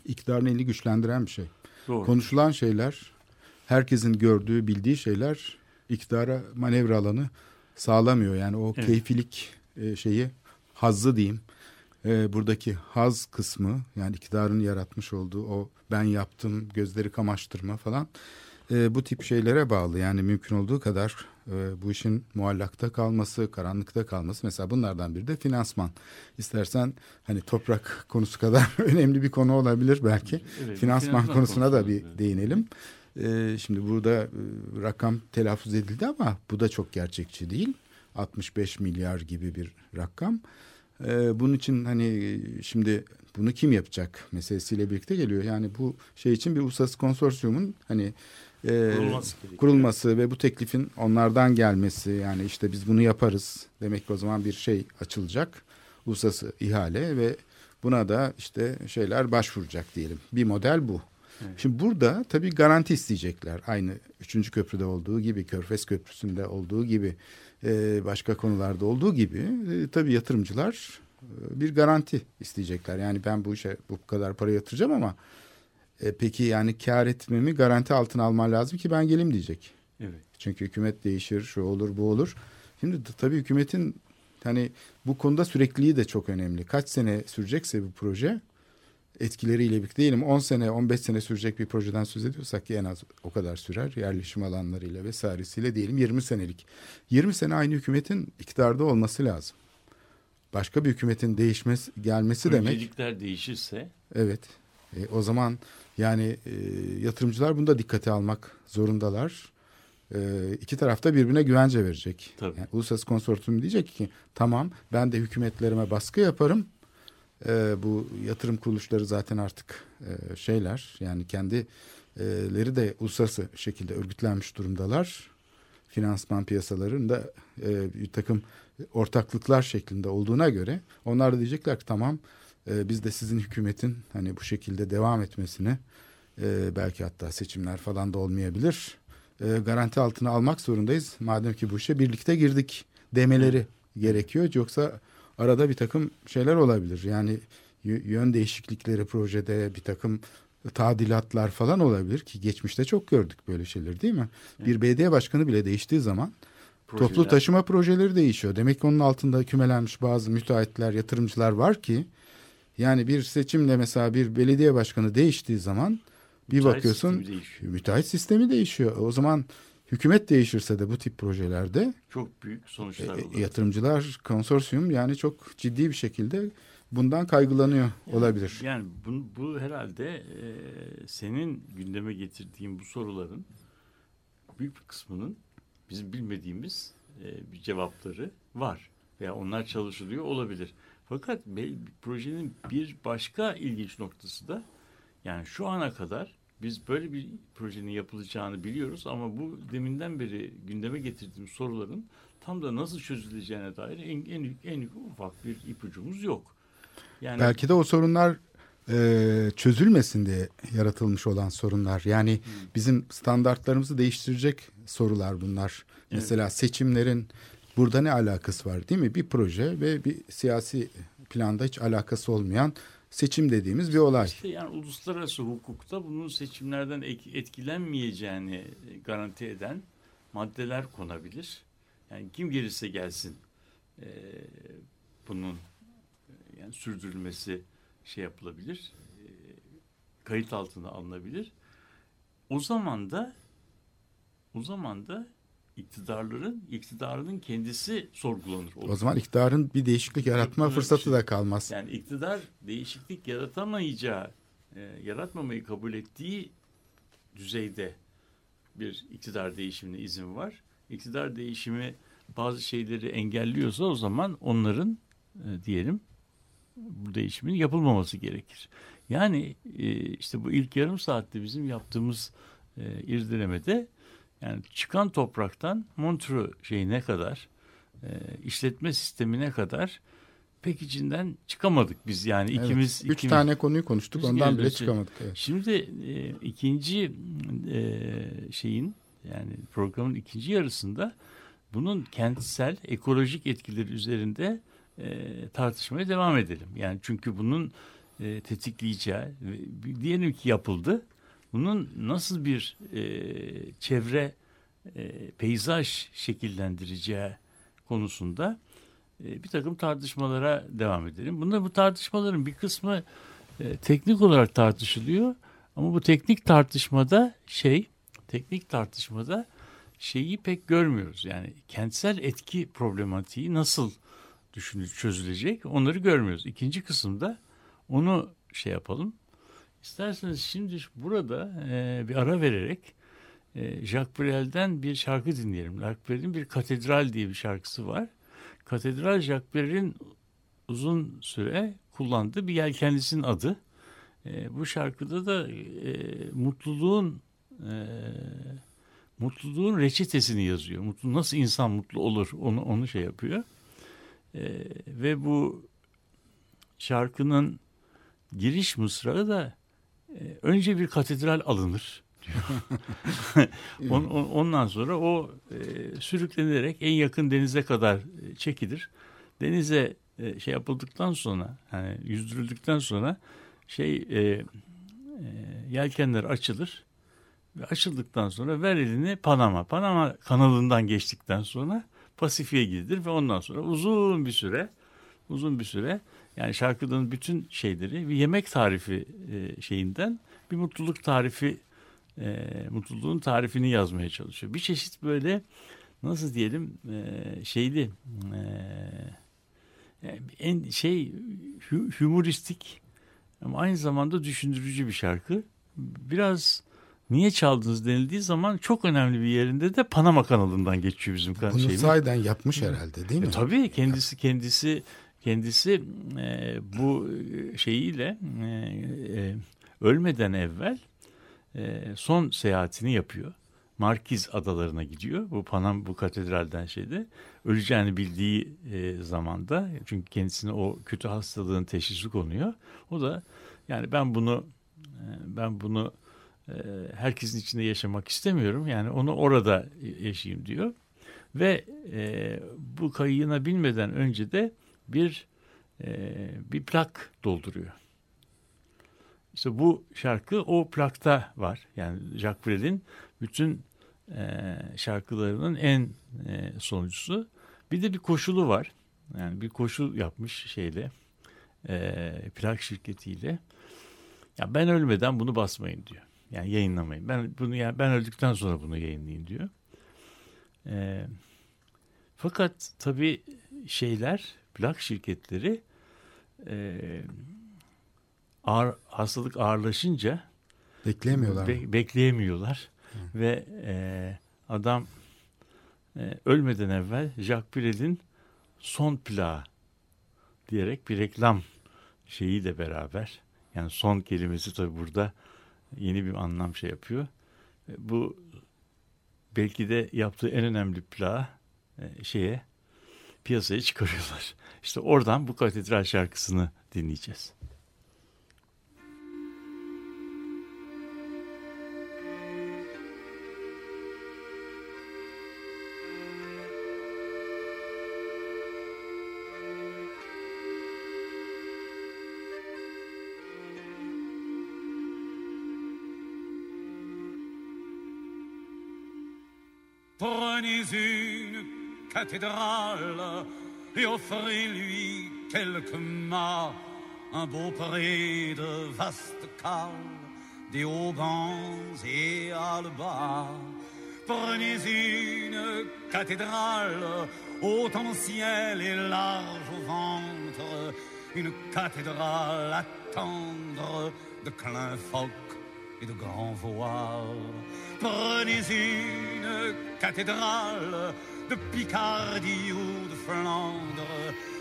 iktidarın elini güçlendiren bir şey. Doğru. Konuşulan şeyler, herkesin gördüğü, bildiği şeyler iktidara manevra alanı sağlamıyor. Yani o evet. keyfilik e, şeyi, hazzı diyeyim, e, buradaki haz kısmı yani iktidarın yaratmış olduğu o ben yaptım gözleri kamaştırma falan e, bu tip şeylere bağlı. Yani mümkün olduğu kadar e, bu işin muallakta kalması, karanlıkta kalması. Mesela bunlardan biri de finansman. İstersen hani toprak konusu kadar önemli bir konu olabilir belki. Evet, finansman, finansman konusuna da bir değinelim. E, şimdi burada e, rakam telaffuz edildi ama bu da çok gerçekçi değil. 65 milyar gibi bir rakam. E, bunun için hani şimdi bunu kim yapacak meselesiyle birlikte geliyor. Yani bu şey için bir uluslararası konsorsiyumun hani e, Kurulması gerekiyor. kurulması ve bu teklifin onlardan gelmesi yani işte biz bunu yaparız demek ki o zaman bir şey açılacak uluslararası ihale ve buna da işte şeyler başvuracak diyelim. Bir model bu. Şimdi burada tabii garanti isteyecekler. Aynı 3. köprüde olduğu gibi, Körfez Köprüsü'nde olduğu gibi, e, başka konularda olduğu gibi e, tabii yatırımcılar e, bir garanti isteyecekler. Yani ben bu işe bu kadar para yatıracağım ama e, peki yani kar etmemi garanti altına alman lazım ki ben gelim diyecek. Evet. Çünkü hükümet değişir, şu olur, bu olur. Şimdi tabii hükümetin hani bu konuda sürekliliği de çok önemli. Kaç sene sürecekse bu proje etkileriyle birlikte diyelim 10 sene 15 sene sürecek bir projeden söz ediyorsak ki en az o kadar sürer yerleşim alanlarıyla vesairesiyle diyelim 20 senelik. 20 sene aynı hükümetin iktidarda olması lazım. Başka bir hükümetin değişmesi gelmesi demek Öncelikler değişirse Evet. E, o zaman yani e, yatırımcılar bunu da dikkate almak zorundalar. E, iki tarafta birbirine güvence verecek. Tabii. Yani Uluslararası Konsortiyum diyecek ki tamam ben de hükümetlerime baskı yaparım. E, bu yatırım kuruluşları zaten artık e, şeyler yani kendileri de uluslararası şekilde örgütlenmiş durumdalar. Finansman piyasalarında e, bir takım ortaklıklar şeklinde olduğuna göre onlar da diyecekler ki tamam e, biz de sizin hükümetin hani bu şekilde devam etmesini e, belki hatta seçimler falan da olmayabilir e, garanti altına almak zorundayız. Madem ki bu işe birlikte girdik demeleri gerekiyor. Yoksa arada bir takım şeyler olabilir. Yani yön değişiklikleri projede bir takım tadilatlar falan olabilir ki geçmişte çok gördük böyle şeyler değil mi? Bir belediye başkanı bile değiştiği zaman toplu projeler- taşıma projeleri değişiyor. Demek ki onun altında kümelenmiş bazı müteahhitler, yatırımcılar var ki yani bir seçimle mesela bir belediye başkanı değiştiği zaman bir Müteahhit bakıyorsun sistemi değişiyor. müteahhit sistemi değişiyor. O zaman hükümet değişirse de bu tip projelerde Çok büyük sonuçlar e, olur. yatırımcılar konsorsiyum yani çok ciddi bir şekilde bundan kaygılanıyor olabilir. Yani bu, bu herhalde e, senin gündeme getirdiğin bu soruların büyük bir kısmının bizim bilmediğimiz e, bir cevapları var. Veya onlar çalışılıyor olabilir. Fakat projenin bir başka ilginç noktası da yani şu ana kadar biz böyle bir projenin yapılacağını biliyoruz ama bu deminden beri gündeme getirdiğim soruların tam da nasıl çözüleceğine dair en, en, en ufak bir ipucumuz yok. Yani Belki de o sorunlar e, çözülmesin diye yaratılmış olan sorunlar. Yani bizim standartlarımızı değiştirecek sorular bunlar. Mesela seçimlerin burada ne alakası var değil mi? Bir proje ve bir siyasi planda hiç alakası olmayan seçim dediğimiz bir olay. İşte yani uluslararası hukukta bunun seçimlerden etkilenmeyeceğini garanti eden maddeler konabilir. Yani kim gelirse gelsin e, bunun yani sürdürülmesi şey yapılabilir, e, kayıt altına alınabilir. O zaman da o zaman da iktidarların iktidarının kendisi sorgulanır. O zaman iktidarın bir değişiklik yaratma bir fırsatı da kalmaz. Yani iktidar değişiklik yaratamayacağı, e, yaratmamayı kabul ettiği düzeyde bir iktidar değişimine izin var. İktidar değişimi bazı şeyleri engelliyorsa o zaman onların e, diyelim bu değişimin yapılmaması gerekir. Yani e, işte bu ilk yarım saatte bizim yaptığımız e, irdelemede yani çıkan topraktan Montreux şeyine kadar e, işletme sistemine kadar pek içinden çıkamadık biz yani Evet. ikimiz Üç ikimiz- tane konuyu konuştuk ondan bile çıkamadık. Evet. Şimdi e, ikinci e, şeyin yani programın ikinci yarısında bunun kentsel ekolojik etkileri üzerinde e, tartışmaya devam edelim. Yani çünkü bunun e, tetikleyeceği diyelim ki yapıldı. Bunun nasıl bir e, çevre e, peyzaj şekillendireceği konusunda e, bir takım tartışmalara devam edelim. Bunda bu tartışmaların bir kısmı e, teknik olarak tartışılıyor ama bu teknik tartışmada şey teknik tartışmada şeyi pek görmüyoruz. Yani kentsel etki problematiği nasıl düşünül çözülecek onları görmüyoruz. İkinci kısımda onu şey yapalım. İsterseniz şimdi burada e, bir ara vererek e, Jacques Brel'den bir şarkı dinleyelim. Jacques Brel'in bir Katedral diye bir şarkısı var. Katedral Jacques Brel'in uzun süre kullandığı bir yelkenlisinin adı. E, bu şarkıda da e, mutluluğun e, mutluluğun reçetesini yazıyor. Mutlu nasıl insan mutlu olur onu onu şey yapıyor. E, ve bu şarkının giriş mısrağı da önce bir katedral alınır diyor. on, on, ondan sonra o e, sürüklenerek en yakın denize kadar e, çekilir. Denize e, şey yapıldıktan sonra yani yüzdürüldükten sonra şey e, e, yelkenler açılır ve açıldıktan sonra ver elini Panama. Panama kanalından geçtikten sonra Pasifik'e gidilir ve ondan sonra uzun bir süre uzun bir süre yani şarkının bütün şeyleri bir yemek tarifi e, şeyinden bir mutluluk tarifi e, mutluluğun tarifini yazmaya çalışıyor. Bir çeşit böyle nasıl diyelim e, şeyli e, en şey humoristik ama aynı zamanda düşündürücü bir şarkı. Biraz niye çaldınız denildiği zaman çok önemli bir yerinde de Panama kanalından geçiyor bizim Bunu şeyimiz. sahiden yapmış herhalde değil mi? E, tabii kendisi kendisi kendisi e, bu şeyiyle e, e, ölmeden evvel e, son seyahatini yapıyor. Markiz adalarına gidiyor. Bu Panam bu katedralden şeyde öleceğini bildiği e, zamanda çünkü kendisine o kötü hastalığın teşhisi konuyor. O da yani ben bunu e, ben bunu e, herkesin içinde yaşamak istemiyorum. Yani onu orada yaşayayım diyor. Ve e, bu kayığına binmeden önce de bir e, bir plak dolduruyor. İşte bu şarkı o plakta var. Yani Jacques Brel'in bütün e, şarkılarının en e, sonuncusu. Bir de bir koşulu var. Yani bir koşul yapmış şeyle e, plak şirketiyle. Ya ben ölmeden bunu basmayın diyor. Yani yayınlamayın. Ben bunu yani ben öldükten sonra bunu yayınlayın diyor. E, fakat tabii şeyler plak şirketleri e, ağır, hastalık ağırlaşınca bekleyemiyorlar. Be, bekleyemiyorlar Hı. ve e, adam e, ölmeden evvel Jacques Brel'in son plağı diyerek bir reklam şeyiyle beraber yani son kelimesi tabi burada yeni bir anlam şey yapıyor. E, bu belki de yaptığı en önemli plağı e, şeye piyasaya çıkarıyorlar. İşte oradan bu katedral şarkısını dinleyeceğiz. Prenez une cathédrale et offrez-lui quelques mâts, un beau pré de vastes cales, des haubans et bas. Prenez une cathédrale haute en ciel et large au ventre, une cathédrale à tendre de clin phoque et de grands voiles. Prenez une cathédrale de Picardie ou de Flandre,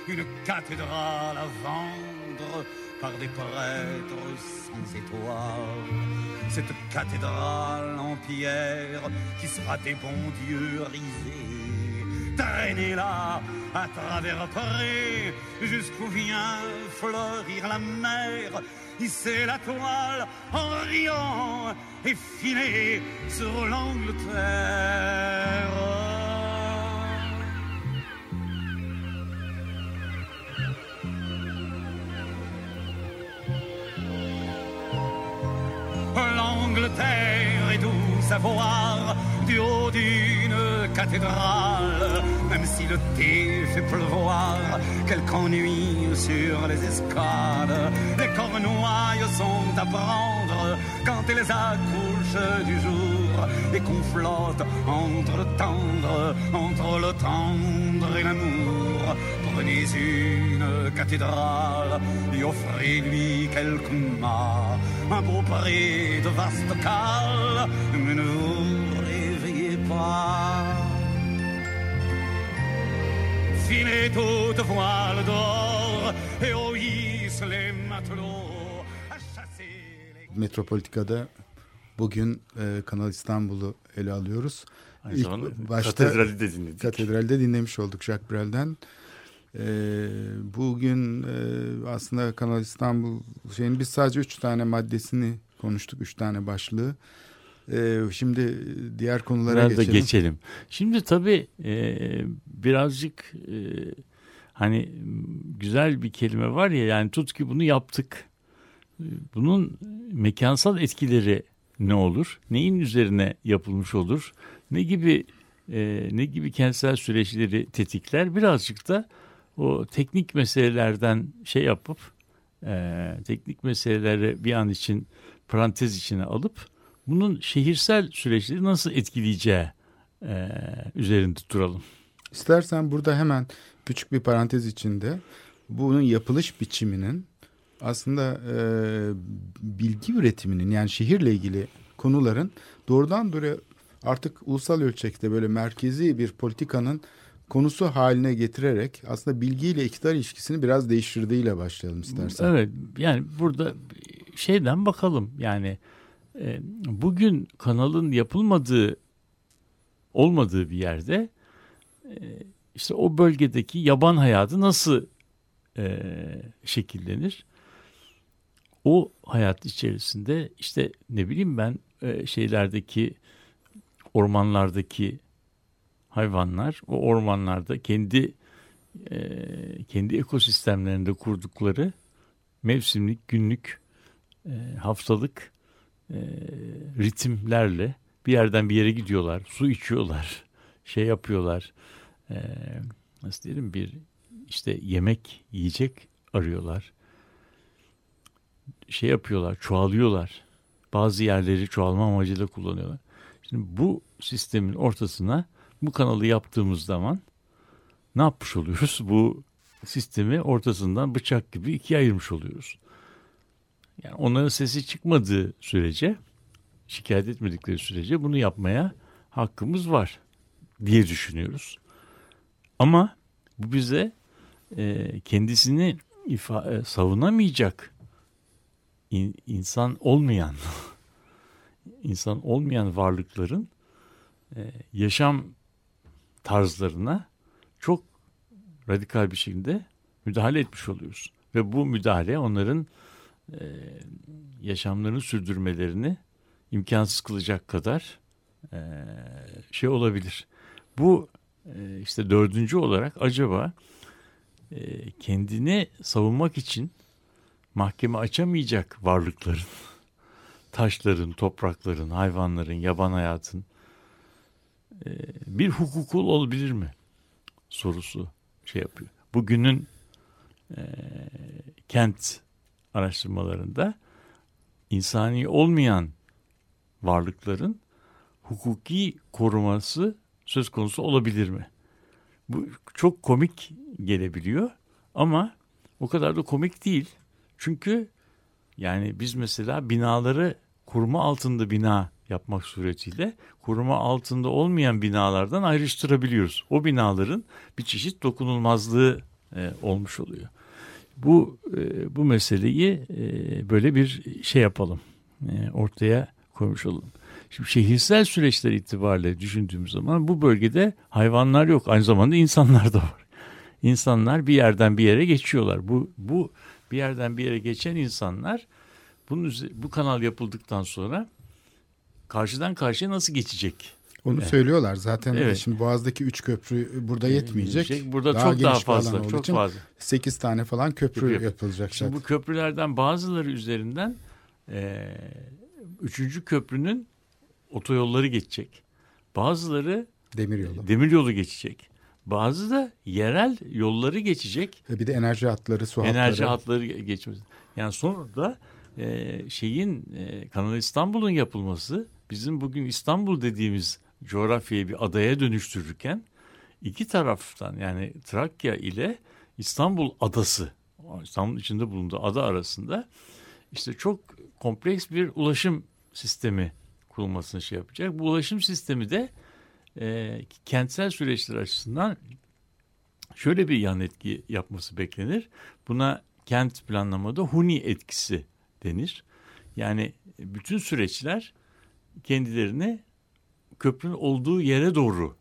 une cathédrale à vendre par des prêtres sans étoiles. Cette cathédrale en pierre qui sera des bons dieux risés, traînez-la à travers Paris jusqu'où vient fleurir la mer. Hissez la toile en riant et filez sur l'Angleterre. L'Angleterre est douce à voir du haut d'une cathédrale, même si le thé fait pleuvoir, quelque ennui sur les escales. Les cornouailles sont à prendre quand elles accouchent du jour et qu'on flotte entre le tendre, entre le tendre et l'amour. Prenez une cathédrale et offrez-lui quelques mâts, un beau pré de vaste cale, mais ne vous réveillez pas. Filez toute voile d'or et hisse les matelots à chasser les... Metropolitika'da Bugün e, Kanal İstanbul'u ele alıyoruz. Aynı İlk zamanda başta katedrali de dinledik. Katedral'de dinlemiş olduk Jacques Brel'den. Bugün aslında Kanal İstanbul şeyin biz sadece üç tane maddesini konuştuk. Üç tane başlığı. Şimdi diğer konulara Biraz geçelim. geçelim. Şimdi tabii birazcık hani güzel bir kelime var ya yani tut ki bunu yaptık. Bunun mekansal etkileri ne olur? Neyin üzerine yapılmış olur? Ne gibi e, ne gibi kentsel süreçleri tetikler? Birazcık da o teknik meselelerden şey yapıp e, teknik meseleleri bir an için parantez içine alıp bunun şehirsel süreçleri nasıl etkileyeceği e, üzerinde duralım. İstersen burada hemen küçük bir parantez içinde bunun yapılış biçiminin aslında e, bilgi üretiminin yani şehirle ilgili konuların doğrudan doğruya artık ulusal ölçekte böyle merkezi bir politikanın konusu haline getirerek aslında bilgiyle iktidar ilişkisini biraz değiştirdiğiyle başlayalım istersen. Evet yani burada şeyden bakalım yani e, bugün kanalın yapılmadığı olmadığı bir yerde e, işte o bölgedeki yaban hayatı nasıl e, şekillenir? O hayat içerisinde işte ne bileyim ben şeylerdeki ormanlardaki hayvanlar o ormanlarda kendi e, kendi ekosistemlerinde kurdukları mevsimlik, günlük, e, haftalık e, ritimlerle bir yerden bir yere gidiyorlar, su içiyorlar, şey yapıyorlar, nasıl diyelim bir işte yemek, yiyecek arıyorlar, şey yapıyorlar, çoğalıyorlar. Bazı yerleri çoğalma amacıyla kullanıyorlar. Şimdi bu sistemin ortasına bu kanalı yaptığımız zaman ne yapmış oluyoruz? Bu sistemi ortasından bıçak gibi ikiye ayırmış oluyoruz. Yani onların sesi çıkmadığı sürece, şikayet etmedikleri sürece bunu yapmaya hakkımız var diye düşünüyoruz. Ama bu bize e, kendisini ifa, e, savunamayacak in, insan olmayan insan olmayan varlıkların e, yaşam tarzlarına çok radikal bir şekilde müdahale etmiş oluyoruz. Ve bu müdahale onların e, yaşamlarını sürdürmelerini imkansız kılacak kadar e, şey olabilir. Bu e, işte dördüncü olarak acaba e, kendini savunmak için mahkeme açamayacak varlıkların, taşların, toprakların, hayvanların, yaban hayatın bir hukukul olabilir mi sorusu şey yapıyor. Bugünün e, kent araştırmalarında insani olmayan varlıkların hukuki koruması söz konusu olabilir mi? Bu çok komik gelebiliyor ama o kadar da komik değil. Çünkü yani biz mesela binaları kurma altında bina yapmak suretiyle koruma altında olmayan binalardan ayrıştırabiliyoruz. O binaların bir çeşit dokunulmazlığı e, olmuş oluyor. Bu e, bu meseleyi e, böyle bir şey yapalım. E, ortaya koymuş olalım. Şimdi şehirsel süreçler itibariyle düşündüğümüz zaman bu bölgede hayvanlar yok. Aynı zamanda insanlar da var. İnsanlar bir yerden bir yere geçiyorlar. Bu bu bir yerden bir yere geçen insanlar bunun bu kanal yapıldıktan sonra karşıdan karşıya nasıl geçecek? Onu Evet. söylüyorlar zaten. Evet. Şimdi Boğaz'daki üç köprü burada yetmeyecek. Şey, Burada Daha çok daha fazla, çok için fazla. 8 tane falan köprü Köprü. yapılacak Şimdi zaten. bu köprülerden bazıları üzerinden e, üçüncü köprünün otoyolları geçecek. Bazıları Demiryolu. demiryolu geçecek. Bazı da yerel yolları geçecek. E Bir de enerji hatları, su hatları. Enerji hatları geçmesi. Yani sonra e, şeyin e, Kanal İstanbul'un yapılması bizim bugün İstanbul dediğimiz coğrafyayı bir adaya dönüştürürken iki taraftan yani Trakya ile İstanbul adası İstanbul'un içinde bulunduğu ada arasında işte çok kompleks bir ulaşım sistemi kurulmasını şey yapacak. Bu ulaşım sistemi de e, kentsel süreçler açısından şöyle bir yan etki yapması beklenir. Buna kent planlamada huni etkisi denir. Yani bütün süreçler kendilerini köprünün olduğu yere doğru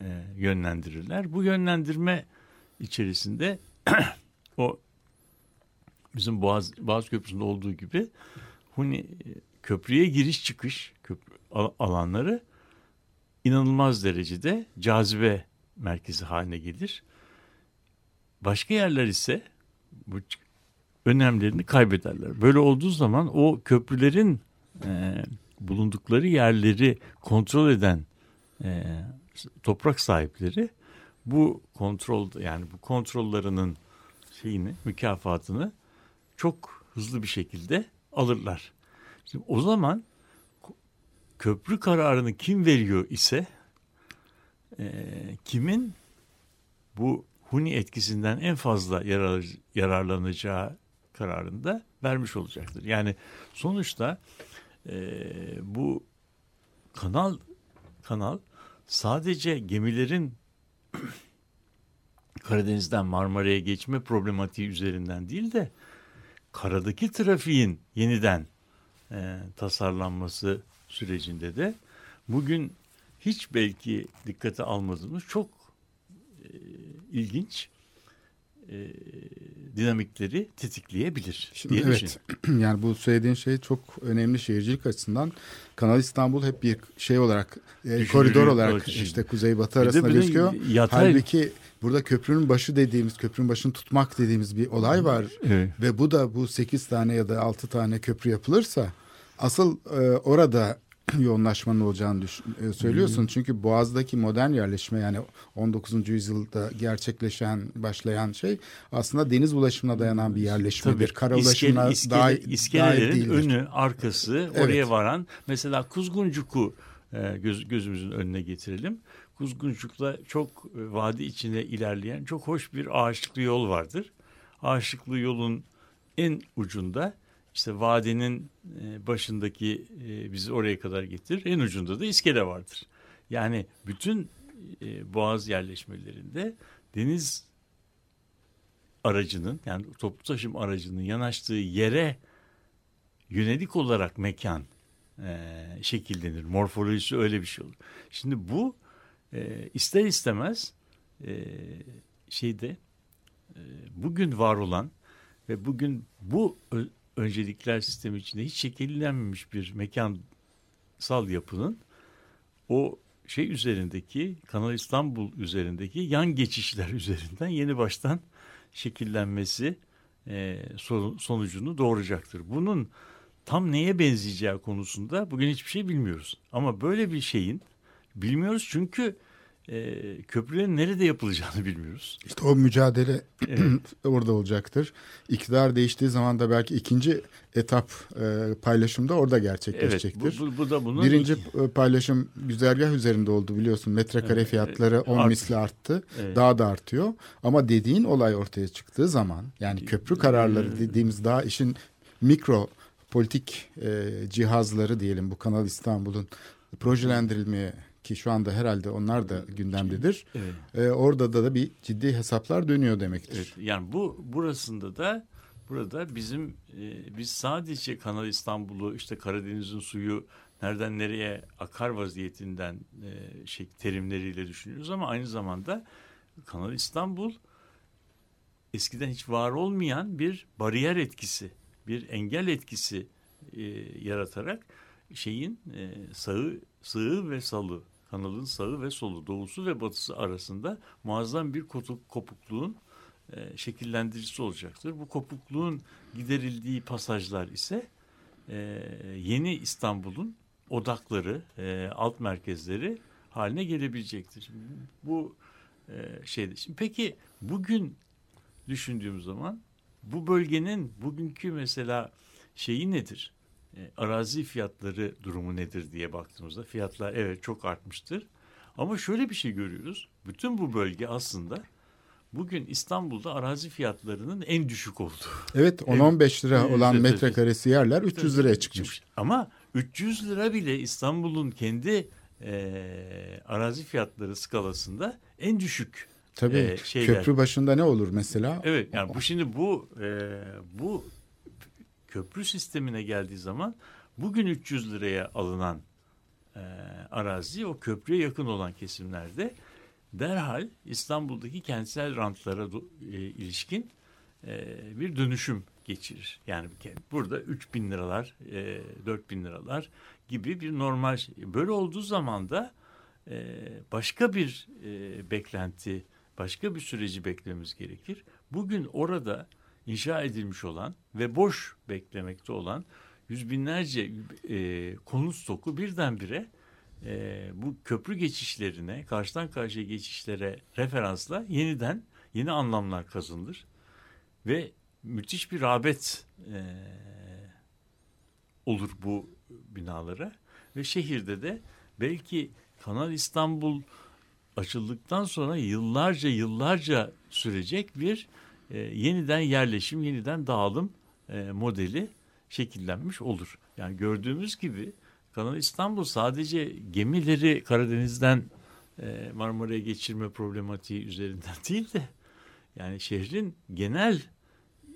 e, yönlendirirler. Bu yönlendirme içerisinde o bizim Boğaz, Boğaz Köprüsü'nde olduğu gibi Huni köprüye giriş çıkış köprü alanları inanılmaz derecede cazibe merkezi haline gelir. Başka yerler ise bu önemlerini kaybederler. Böyle olduğu zaman o köprülerin e, bulundukları yerleri kontrol eden e, toprak sahipleri bu kontrol yani bu kontrollerinin şeyini mükafatını çok hızlı bir şekilde alırlar. Şimdi o zaman köprü kararını kim veriyor ise e, kimin bu Huni etkisinden en fazla yarar, yararlanacağı kararında vermiş olacaktır. Yani sonuçta e, bu kanal kanal sadece gemilerin Karadeniz'den Marmara'ya geçme problematiği üzerinden değil de karadaki trafiğin yeniden e, tasarlanması sürecinde de bugün hiç belki dikkate almadığımız çok e, ilginç e, dinamikleri tetikleyebilir. Şimdi diye evet. yani bu söylediğin şey çok önemli şehircilik açısından. Kanal İstanbul hep bir şey olarak e, koridor olarak işte kuzey batı arasında gözüküyor. Yatay... Halbuki burada köprünün başı dediğimiz köprünün başını tutmak dediğimiz bir olay var. Evet. Ve bu da bu sekiz tane ya da altı tane köprü yapılırsa asıl e, orada yoğunlaşmanın olacağını düşün, e, söylüyorsun. Hmm. Çünkü Boğaz'daki modern yerleşme yani 19. yüzyılda gerçekleşen, başlayan şey aslında deniz ulaşımına dayanan bir yerleşmedir. Tabii. Kara ulaşımına İskele, daha, iskelelerin önü, arkası evet. oraya varan mesela Kuzguncuku e, göz, gözümüzün önüne getirelim. Kuzguncuk'ta çok e, vadi içine ilerleyen çok hoş bir ağaçlıklı yol vardır. Ağaçlıklı yolun en ucunda işte vadenin e, başındaki e, bizi oraya kadar getirir. En ucunda da iskele vardır. Yani bütün e, boğaz yerleşmelerinde deniz aracının yani toplu taşım aracının yanaştığı yere yönelik olarak mekan şekillenir. Morfolojisi öyle bir şey olur. Şimdi bu ister istemez şeyde bugün var olan ve bugün bu öncelikler sistemi içinde hiç şekillenmemiş bir mekansal yapının o şey üzerindeki Kanal İstanbul üzerindeki yan geçişler üzerinden yeni baştan şekillenmesi e, sonucunu doğuracaktır. Bunun tam neye benzeyeceği konusunda bugün hiçbir şey bilmiyoruz. Ama böyle bir şeyin bilmiyoruz çünkü e, köprülerin nerede yapılacağını bilmiyoruz. İşte o mücadele evet. orada olacaktır. İktidar değiştiği zaman da belki ikinci etap e, paylaşımda orada gerçekleşecektir. Evet, bu, bu, bu da bunun Birinci iki... paylaşım güzergah üzerinde oldu biliyorsun. Metrekare evet, fiyatları 10 art. misli arttı. Evet. Daha da artıyor. Ama dediğin olay ortaya çıktığı zaman yani köprü kararları dediğimiz daha işin mikro politik e, cihazları diyelim bu Kanal İstanbul'un projelendirilmeye ki şu anda herhalde onlar da gündemdedir. Evet. Ee, orada da, da bir ciddi hesaplar dönüyor demektir. Evet, yani bu burasında da burada bizim e, biz sadece Kanal İstanbul'u işte Karadeniz'in suyu nereden nereye akar vaziyetinden e, şey terimleriyle düşünüyoruz ama aynı zamanda Kanal İstanbul eskiden hiç var olmayan bir bariyer etkisi, bir engel etkisi e, yaratarak şeyin e, sağı, sığ ve salı kanalın sağı ve solu, doğusu ve batısı arasında muazzam bir kopukluğun e, şekillendiricisi olacaktır. Bu kopukluğun giderildiği pasajlar ise e, yeni İstanbul'un odakları, e, alt merkezleri haline gelebilecektir. Bu e, şeyde. Şimdi peki bugün düşündüğümüz zaman bu bölgenin bugünkü mesela şeyi nedir? E, arazi fiyatları durumu nedir diye baktığımızda fiyatlar evet çok artmıştır. Ama şöyle bir şey görüyoruz. Bütün bu bölge aslında bugün İstanbul'da arazi fiyatlarının en düşük olduğu. Evet 10-15 lira olan metrekaresi yerler 300 liraya çıkmış. Ama 300 lira bile İstanbul'un kendi e, arazi fiyatları skalasında en düşük. Tabii e, şeyler. köprü başında ne olur mesela? Evet yani bu şimdi bu e, bu köprü sistemine geldiği zaman bugün 300 liraya alınan e, arazi o köprüye yakın olan kesimlerde derhal İstanbul'daki kentsel rantlara e, ilişkin e, bir dönüşüm geçirir. Yani burada 3 bin liralar, e, 4 bin liralar gibi bir normal şey. Böyle olduğu zaman da e, başka bir e, beklenti, başka bir süreci beklememiz gerekir. Bugün orada inşa edilmiş olan ve boş beklemekte olan yüz binlerce e, konut stoku birdenbire e, bu köprü geçişlerine, karşıdan karşıya geçişlere referansla yeniden yeni anlamlar kazanılır. Ve müthiş bir rağbet e, olur bu binalara. Ve şehirde de belki Kanal İstanbul açıldıktan sonra yıllarca yıllarca sürecek bir e, yeniden yerleşim, yeniden dağılım e, modeli şekillenmiş olur. Yani gördüğümüz gibi Kanal İstanbul sadece gemileri Karadeniz'den e, Marmara'ya geçirme problematiği üzerinden değil de yani şehrin genel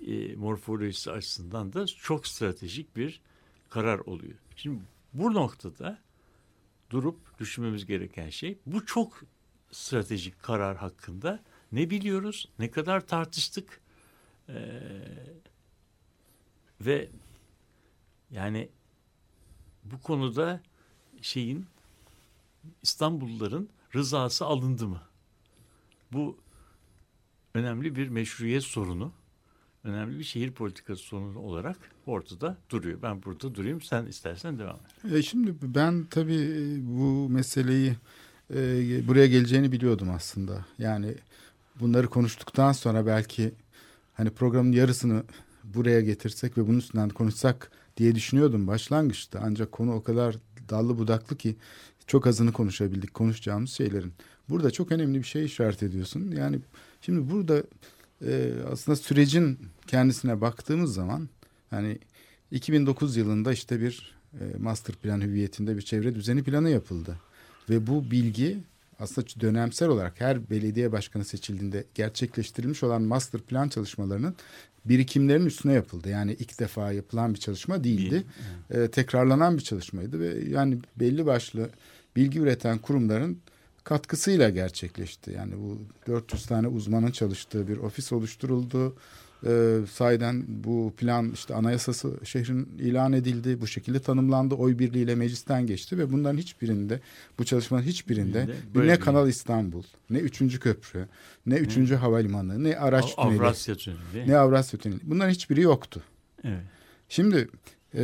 e, morfolojisi açısından da çok stratejik bir karar oluyor. Şimdi bu noktada durup düşünmemiz gereken şey bu çok stratejik karar hakkında ne biliyoruz, ne kadar tartıştık ee, ve yani bu konuda şeyin İstanbulluların rızası alındı mı? Bu önemli bir meşruiyet sorunu, önemli bir şehir politikası sorunu olarak ortada duruyor. Ben burada durayım, sen istersen devam et. E şimdi ben tabii bu meseleyi e, buraya geleceğini biliyordum aslında. Yani bunları konuştuktan sonra belki hani programın yarısını buraya getirsek ve bunun üstünden konuşsak diye düşünüyordum başlangıçta. Ancak konu o kadar dallı budaklı ki çok azını konuşabildik konuşacağımız şeylerin. Burada çok önemli bir şey işaret ediyorsun. Yani şimdi burada e, aslında sürecin kendisine baktığımız zaman hani 2009 yılında işte bir e, master plan hüviyetinde bir çevre düzeni planı yapıldı. Ve bu bilgi aslında dönemsel olarak her belediye başkanı seçildiğinde gerçekleştirilmiş olan master plan çalışmalarının birikimlerin üstüne yapıldı. Yani ilk defa yapılan bir çalışma değildi. Evet. ee, tekrarlanan bir çalışmaydı ve yani belli başlı bilgi üreten kurumların katkısıyla gerçekleşti. Yani bu 400 tane uzmanın çalıştığı bir ofis oluşturuldu. Ee, sahiden bu plan işte anayasası şehrin ilan edildi. Bu şekilde tanımlandı. Oy birliğiyle meclisten geçti ve bunların hiçbirinde bu çalışmanın hiçbirinde Böyle ne Kanal İstanbul, ne üçüncü köprü, ne üçüncü havalimanı, ne araç tüneli, Avrasya tüneli, ne Avrasya tüneli. Bunların hiçbiri yoktu. Evet. Şimdi e,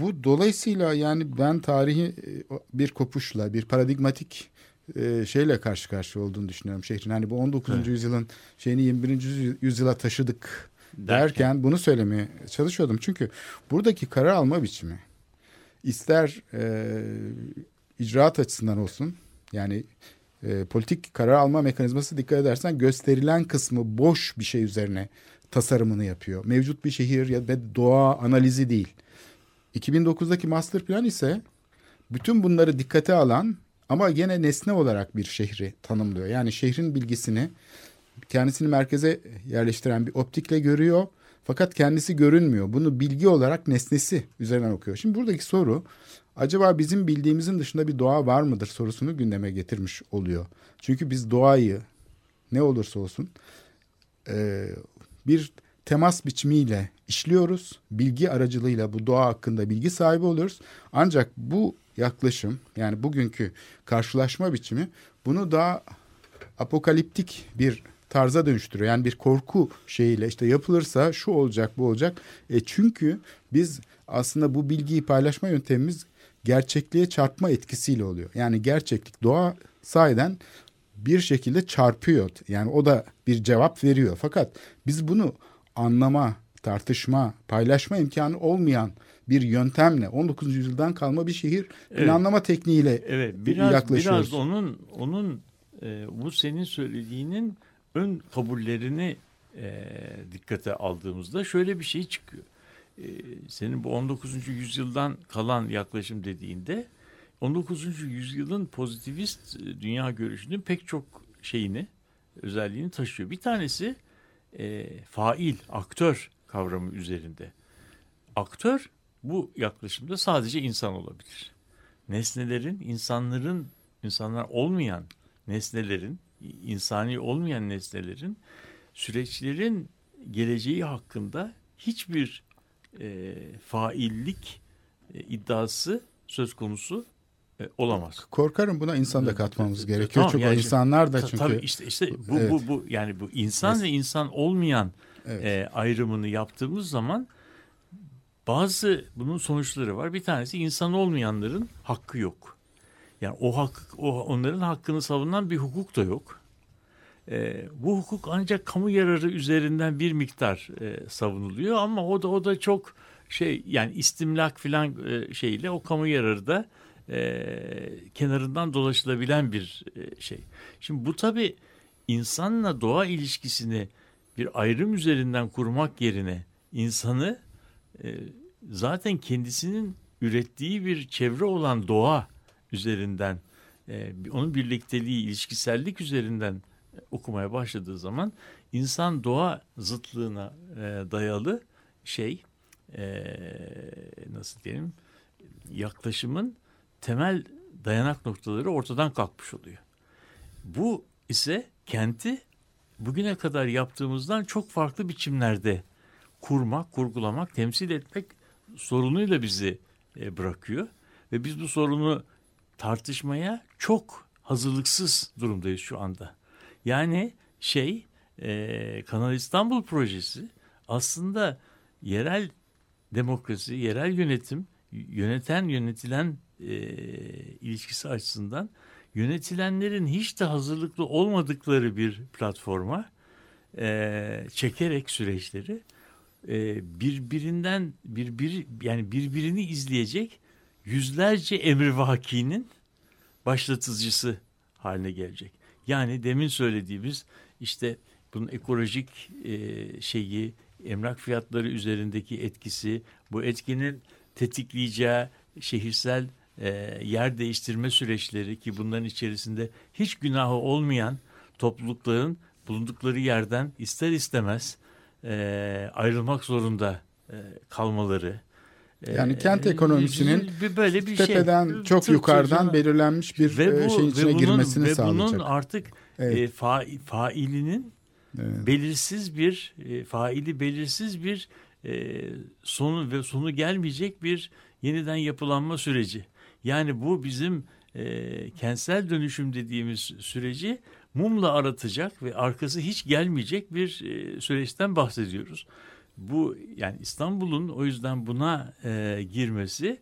bu dolayısıyla yani ben tarihi e, bir kopuşla, bir paradigmatik e, şeyle karşı karşıya olduğunu düşünüyorum şehrin. Hani bu 19. Evet. yüzyılın şeyini 21. yüzyıla taşıdık derken, derken bunu söylemeye çalışıyordum. Çünkü buradaki karar alma biçimi ister e, icraat açısından olsun yani e, politik karar alma mekanizması dikkat edersen gösterilen kısmı boş bir şey üzerine tasarımını yapıyor. Mevcut bir şehir ya da doğa analizi değil. 2009'daki master plan ise bütün bunları dikkate alan ama gene nesne olarak bir şehri tanımlıyor. Yani şehrin bilgisini kendisini merkeze yerleştiren bir optikle görüyor. Fakat kendisi görünmüyor. Bunu bilgi olarak nesnesi üzerinden okuyor. Şimdi buradaki soru acaba bizim bildiğimizin dışında bir doğa var mıdır sorusunu gündeme getirmiş oluyor. Çünkü biz doğayı ne olursa olsun bir temas biçimiyle işliyoruz. Bilgi aracılığıyla bu doğa hakkında bilgi sahibi oluyoruz. Ancak bu yaklaşım yani bugünkü karşılaşma biçimi bunu daha apokaliptik bir tarza dönüştürüyor. Yani bir korku şeyiyle işte yapılırsa şu olacak bu olacak. E çünkü biz aslında bu bilgiyi paylaşma yöntemimiz gerçekliğe çarpma etkisiyle oluyor. Yani gerçeklik doğa sahiden bir şekilde çarpıyor. Yani o da bir cevap veriyor. Fakat biz bunu anlama, tartışma, paylaşma imkanı olmayan bir yöntemle 19. yüzyıldan kalma bir şehir evet. planlama tekniğiyle evet, biraz, yaklaşıyoruz. Biraz onun onun e, bu senin söylediğinin ön kabullerini e, dikkate aldığımızda şöyle bir şey çıkıyor. E, senin bu 19. yüzyıldan kalan yaklaşım dediğinde 19. yüzyılın pozitivist e, dünya görüşünün pek çok şeyini, özelliğini taşıyor. Bir tanesi e, fail, aktör kavramı üzerinde. Aktör bu yaklaşımda sadece insan olabilir. nesnelerin insanların insanlar olmayan nesnelerin insani olmayan nesnelerin süreçlerin geleceği hakkında hiçbir e, faillik e, iddiası söz konusu e, olamaz. Korkarım buna insan da katmamız Evet, gerekiyor. tamam, Çünkü yani insanlar da çünkü Tabii işte işte bu Evet. bu bu yani bu insan Mes- ve insan olmayan Evet. e, ayrımını yaptığımız zaman bazı bunun sonuçları var. Bir tanesi insan olmayanların hakkı yok. Yani o hak o onların hakkını savunan bir hukuk da yok. E, bu hukuk ancak kamu yararı üzerinden bir miktar e, savunuluyor ama o da o da çok şey yani istimlak filan e, şeyle o kamu yararı da e, kenarından dolaşılabilen bir e, şey. Şimdi bu tabi insanla doğa ilişkisini bir ayrım üzerinden kurmak yerine insanı zaten kendisinin ürettiği bir çevre olan doğa üzerinden e, onun birlikteliği, ilişkisellik üzerinden e, okumaya başladığı zaman insan doğa zıtlığına e, dayalı şey nasıl diyelim yaklaşımın temel dayanak noktaları ortadan kalkmış oluyor. Bu ise kenti bugüne kadar yaptığımızdan çok farklı biçimlerde kurmak, kurgulamak, temsil etmek sorunuyla bizi e, bırakıyor. Ve biz bu sorunu tartışmaya çok hazırlıksız durumdayız şu anda. Yani şey e, Kanal İstanbul projesi aslında yerel demokrasi, yerel yönetim, yöneten yönetilen e, ilişkisi açısından yönetilenlerin hiç de hazırlıklı olmadıkları bir platforma e, çekerek süreçleri e, birbirinden birbiri yani birbirini izleyecek yüzlerce emrivakinin başlatıcısı haline gelecek. Yani demin söylediğimiz işte bunun ekolojik e, şeyi, emlak fiyatları üzerindeki etkisi, bu etkinin tetikleyeceği şehirsel e, yer değiştirme süreçleri ki bunların içerisinde hiç günahı olmayan toplulukların bulundukları yerden ister istemez e, ayrılmak zorunda e, kalmaları. Yani kent E, ekonomisinin bir- böyle bir şey. tepeden çok Tır yukarıdan belirlenmiş bir ve e, bu, şeyin içine ve bunun, girmesini ve sağlayacak. bunun artık Evet. e, fa, failinin Evet. belirsiz bir e, faili belirsiz bir e, sonu ve sonu gelmeyecek bir yeniden yapılanma süreci. Yani bu bizim e, kentsel dönüşüm dediğimiz süreci mumla aratacak ve arkası hiç gelmeyecek bir e, süreçten bahsediyoruz. Bu yani İstanbul'un o yüzden buna e, girmesi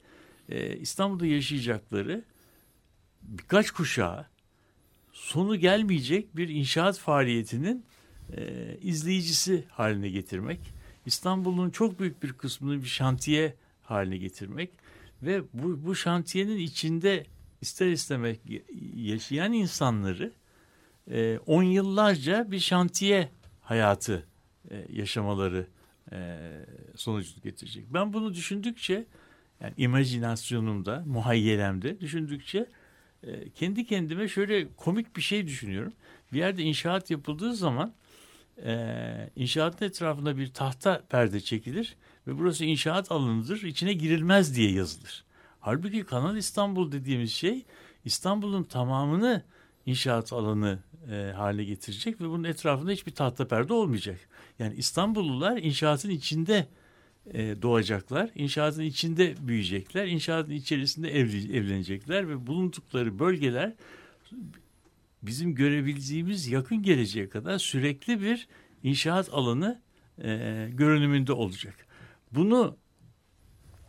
e, İstanbul'da yaşayacakları birkaç kuşağı sonu gelmeyecek bir inşaat faaliyetinin e, izleyicisi haline getirmek. İstanbul'un çok büyük bir kısmını bir şantiye haline getirmek ve bu, bu şantiyenin içinde ister istemek yaşayan insanları e, on yıllarca bir şantiye hayatı e, yaşamaları e, sonucu getirecek. Ben bunu düşündükçe yani imajinasyonumda, muhayyelemde düşündükçe e, kendi kendime şöyle komik bir şey düşünüyorum. Bir yerde inşaat yapıldığı zaman e, inşaatın etrafında bir tahta perde çekilir ve burası inşaat alanıdır, içine girilmez diye yazılır. Halbuki Kanal İstanbul dediğimiz şey İstanbul'un tamamını inşaat alanı e, haline getirecek ve bunun etrafında hiçbir tahta perde olmayacak. Yani İstanbullular inşaatın içinde e, doğacaklar, inşaatın içinde büyüyecekler, inşaatın içerisinde evli, evlenecekler ve bulundukları bölgeler bizim görebileceğimiz yakın geleceğe kadar sürekli bir inşaat alanı e, görünümünde olacak. Bunu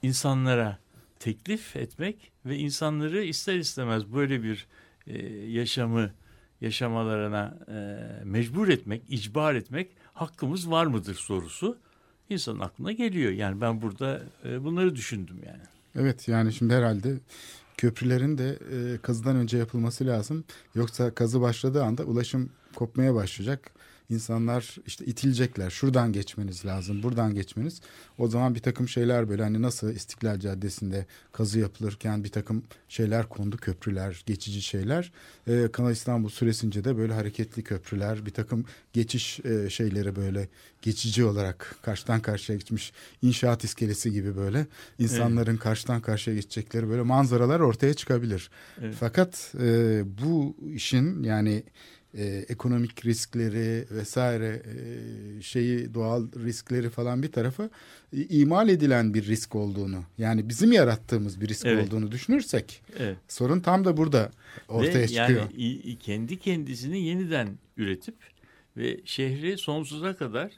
insanlara teklif etmek ve insanları ister istemez böyle bir e, yaşamı yaşamalarına e, mecbur etmek, icbar etmek hakkımız var mıdır sorusu insanın aklına geliyor. Yani ben burada e, bunları düşündüm yani. Evet yani şimdi herhalde köprülerin de e, kazıdan önce yapılması lazım. Yoksa kazı başladığı anda ulaşım kopmaya başlayacak. İnsanlar işte itilecekler. Şuradan geçmeniz lazım, buradan geçmeniz. O zaman bir takım şeyler böyle hani nasıl İstiklal Caddesi'nde kazı yapılırken bir takım şeyler kondu, köprüler, geçici şeyler. Ee, Kanal İstanbul süresince de böyle hareketli köprüler, bir takım geçiş e, şeyleri böyle geçici olarak karşıdan karşıya geçmiş inşaat iskelesi gibi böyle insanların evet. karşıdan karşıya geçecekleri böyle manzaralar ortaya çıkabilir. Evet. Fakat e, bu işin yani e, ekonomik riskleri vesaire e, şeyi doğal riskleri falan bir tarafa e, imal edilen bir risk olduğunu yani bizim yarattığımız bir risk evet. olduğunu düşünürsek evet. sorun tam da burada ortaya ve çıkıyor. Yani kendi kendisini yeniden üretip ve şehri sonsuza kadar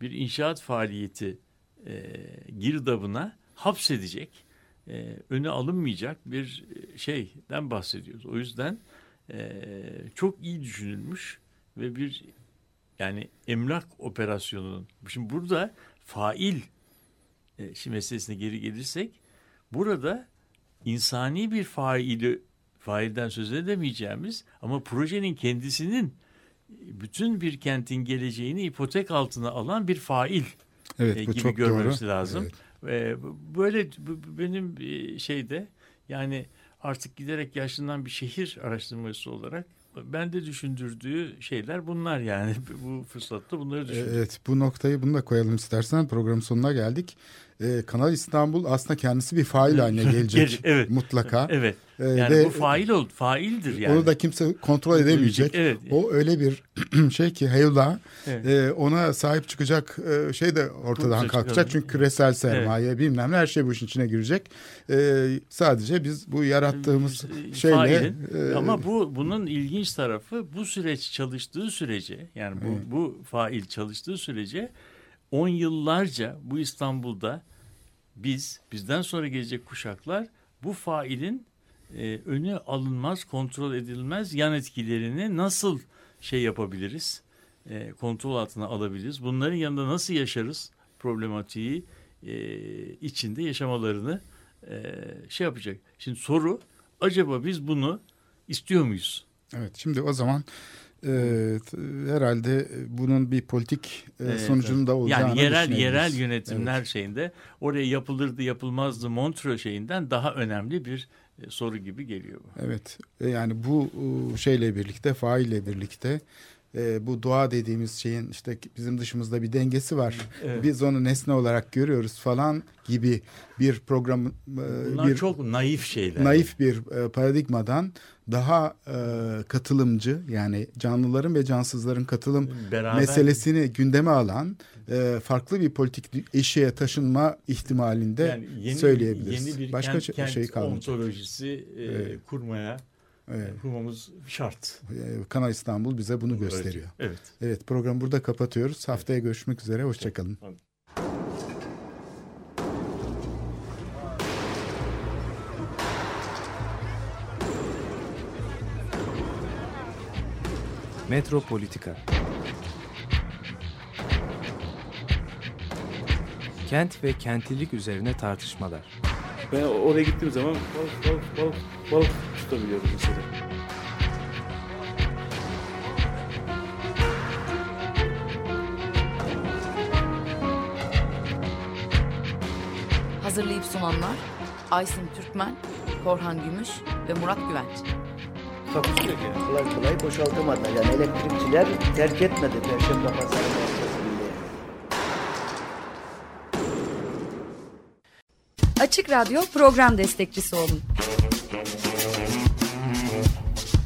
bir inşaat faaliyeti e, girdabına hapsedecek, e, öne alınmayacak bir şeyden bahsediyoruz. O yüzden e, çok iyi düşünülmüş ve bir yani emlak operasyonunun. Şimdi burada fail e, şimdi meselesine geri gelirsek burada insani bir faili failden söz edemeyeceğimiz ama projenin kendisinin bütün bir kentin geleceğini ipotek altına alan bir fail evet, e, gibi çok görmemiz doğru. lazım. Evet. E, böyle benim e, şeyde yani artık giderek yaşlanan bir şehir araştırmacısı olarak ben de düşündürdüğü şeyler bunlar yani. Bu fırsatta bunları düşündüm. Evet bu noktayı bunu da koyalım istersen. Programın sonuna geldik e, Kanal İstanbul aslında kendisi bir fail haline gelecek evet. mutlaka. Evet. E, yani ve bu fail ol, faildir yani. Onu da kimse kontrol edemeyecek. Evet. O öyle bir şey ki Heyula evet. e, ona sahip çıkacak e, şey de ortadan kalkacak. Çıkalım. Çünkü küresel sermaye evet. bilmem ne her şey bu işin içine girecek. E, sadece biz bu yarattığımız e, şeyle Failin, e, ama bu bunun ilginç tarafı bu süreç çalıştığı sürece yani bu evet. bu fail çalıştığı sürece 10 yıllarca bu İstanbul'da biz, bizden sonra gelecek kuşaklar bu failin e, önü alınmaz, kontrol edilmez yan etkilerini nasıl şey yapabiliriz, e, kontrol altına alabiliriz, bunların yanında nasıl yaşarız problematiği e, içinde yaşamalarını e, şey yapacak. Şimdi soru, acaba biz bunu istiyor muyuz? Evet, şimdi o zaman e, herhalde bunun bir politik e, evet, sonucunun evet. da olacağını Yani yerel yerel yönetimler evet. şeyinde oraya yapılırdı yapılmazdı Montreux şeyinden daha önemli bir e, soru gibi geliyor bu. Evet e, yani bu şeyle birlikte faille birlikte e, bu doğa dediğimiz şeyin işte bizim dışımızda bir dengesi var. Evet. Biz onu nesne olarak görüyoruz falan gibi bir program e, Bunlar bir çok naif şeyler. Naif bir e, paradigmadan daha e, katılımcı yani canlıların ve cansızların katılım Beraber... meselesini gündeme alan e, farklı bir politik eşiğe taşınma ihtimalinde yani yeni, söyleyebiliriz. Yeni bir Başka kent, kent şey kalmayacak. ontolojisi e, evet. kurmaya Evet. Kurmamız şart. Ee, Kanal İstanbul bize bunu gösteriyor. Evet. Evet programı burada kapatıyoruz. Haftaya görüşmek üzere. Hoşçakalın. Metropolitika Kent ve kentlilik üzerine tartışmalar. Ben oraya gittiğim zaman balık balık balık balık tutabiliyordum mesela. Hazırlayıp sunanlar Aysin Türkmen, Korhan Gümüş ve Murat Güvenç. Takusu yok yani. Kolay kolay boşaltamadı. Yani elektrikçiler terk etmedi Perşembe Pazarı Açık Radyo program destekçisi olun.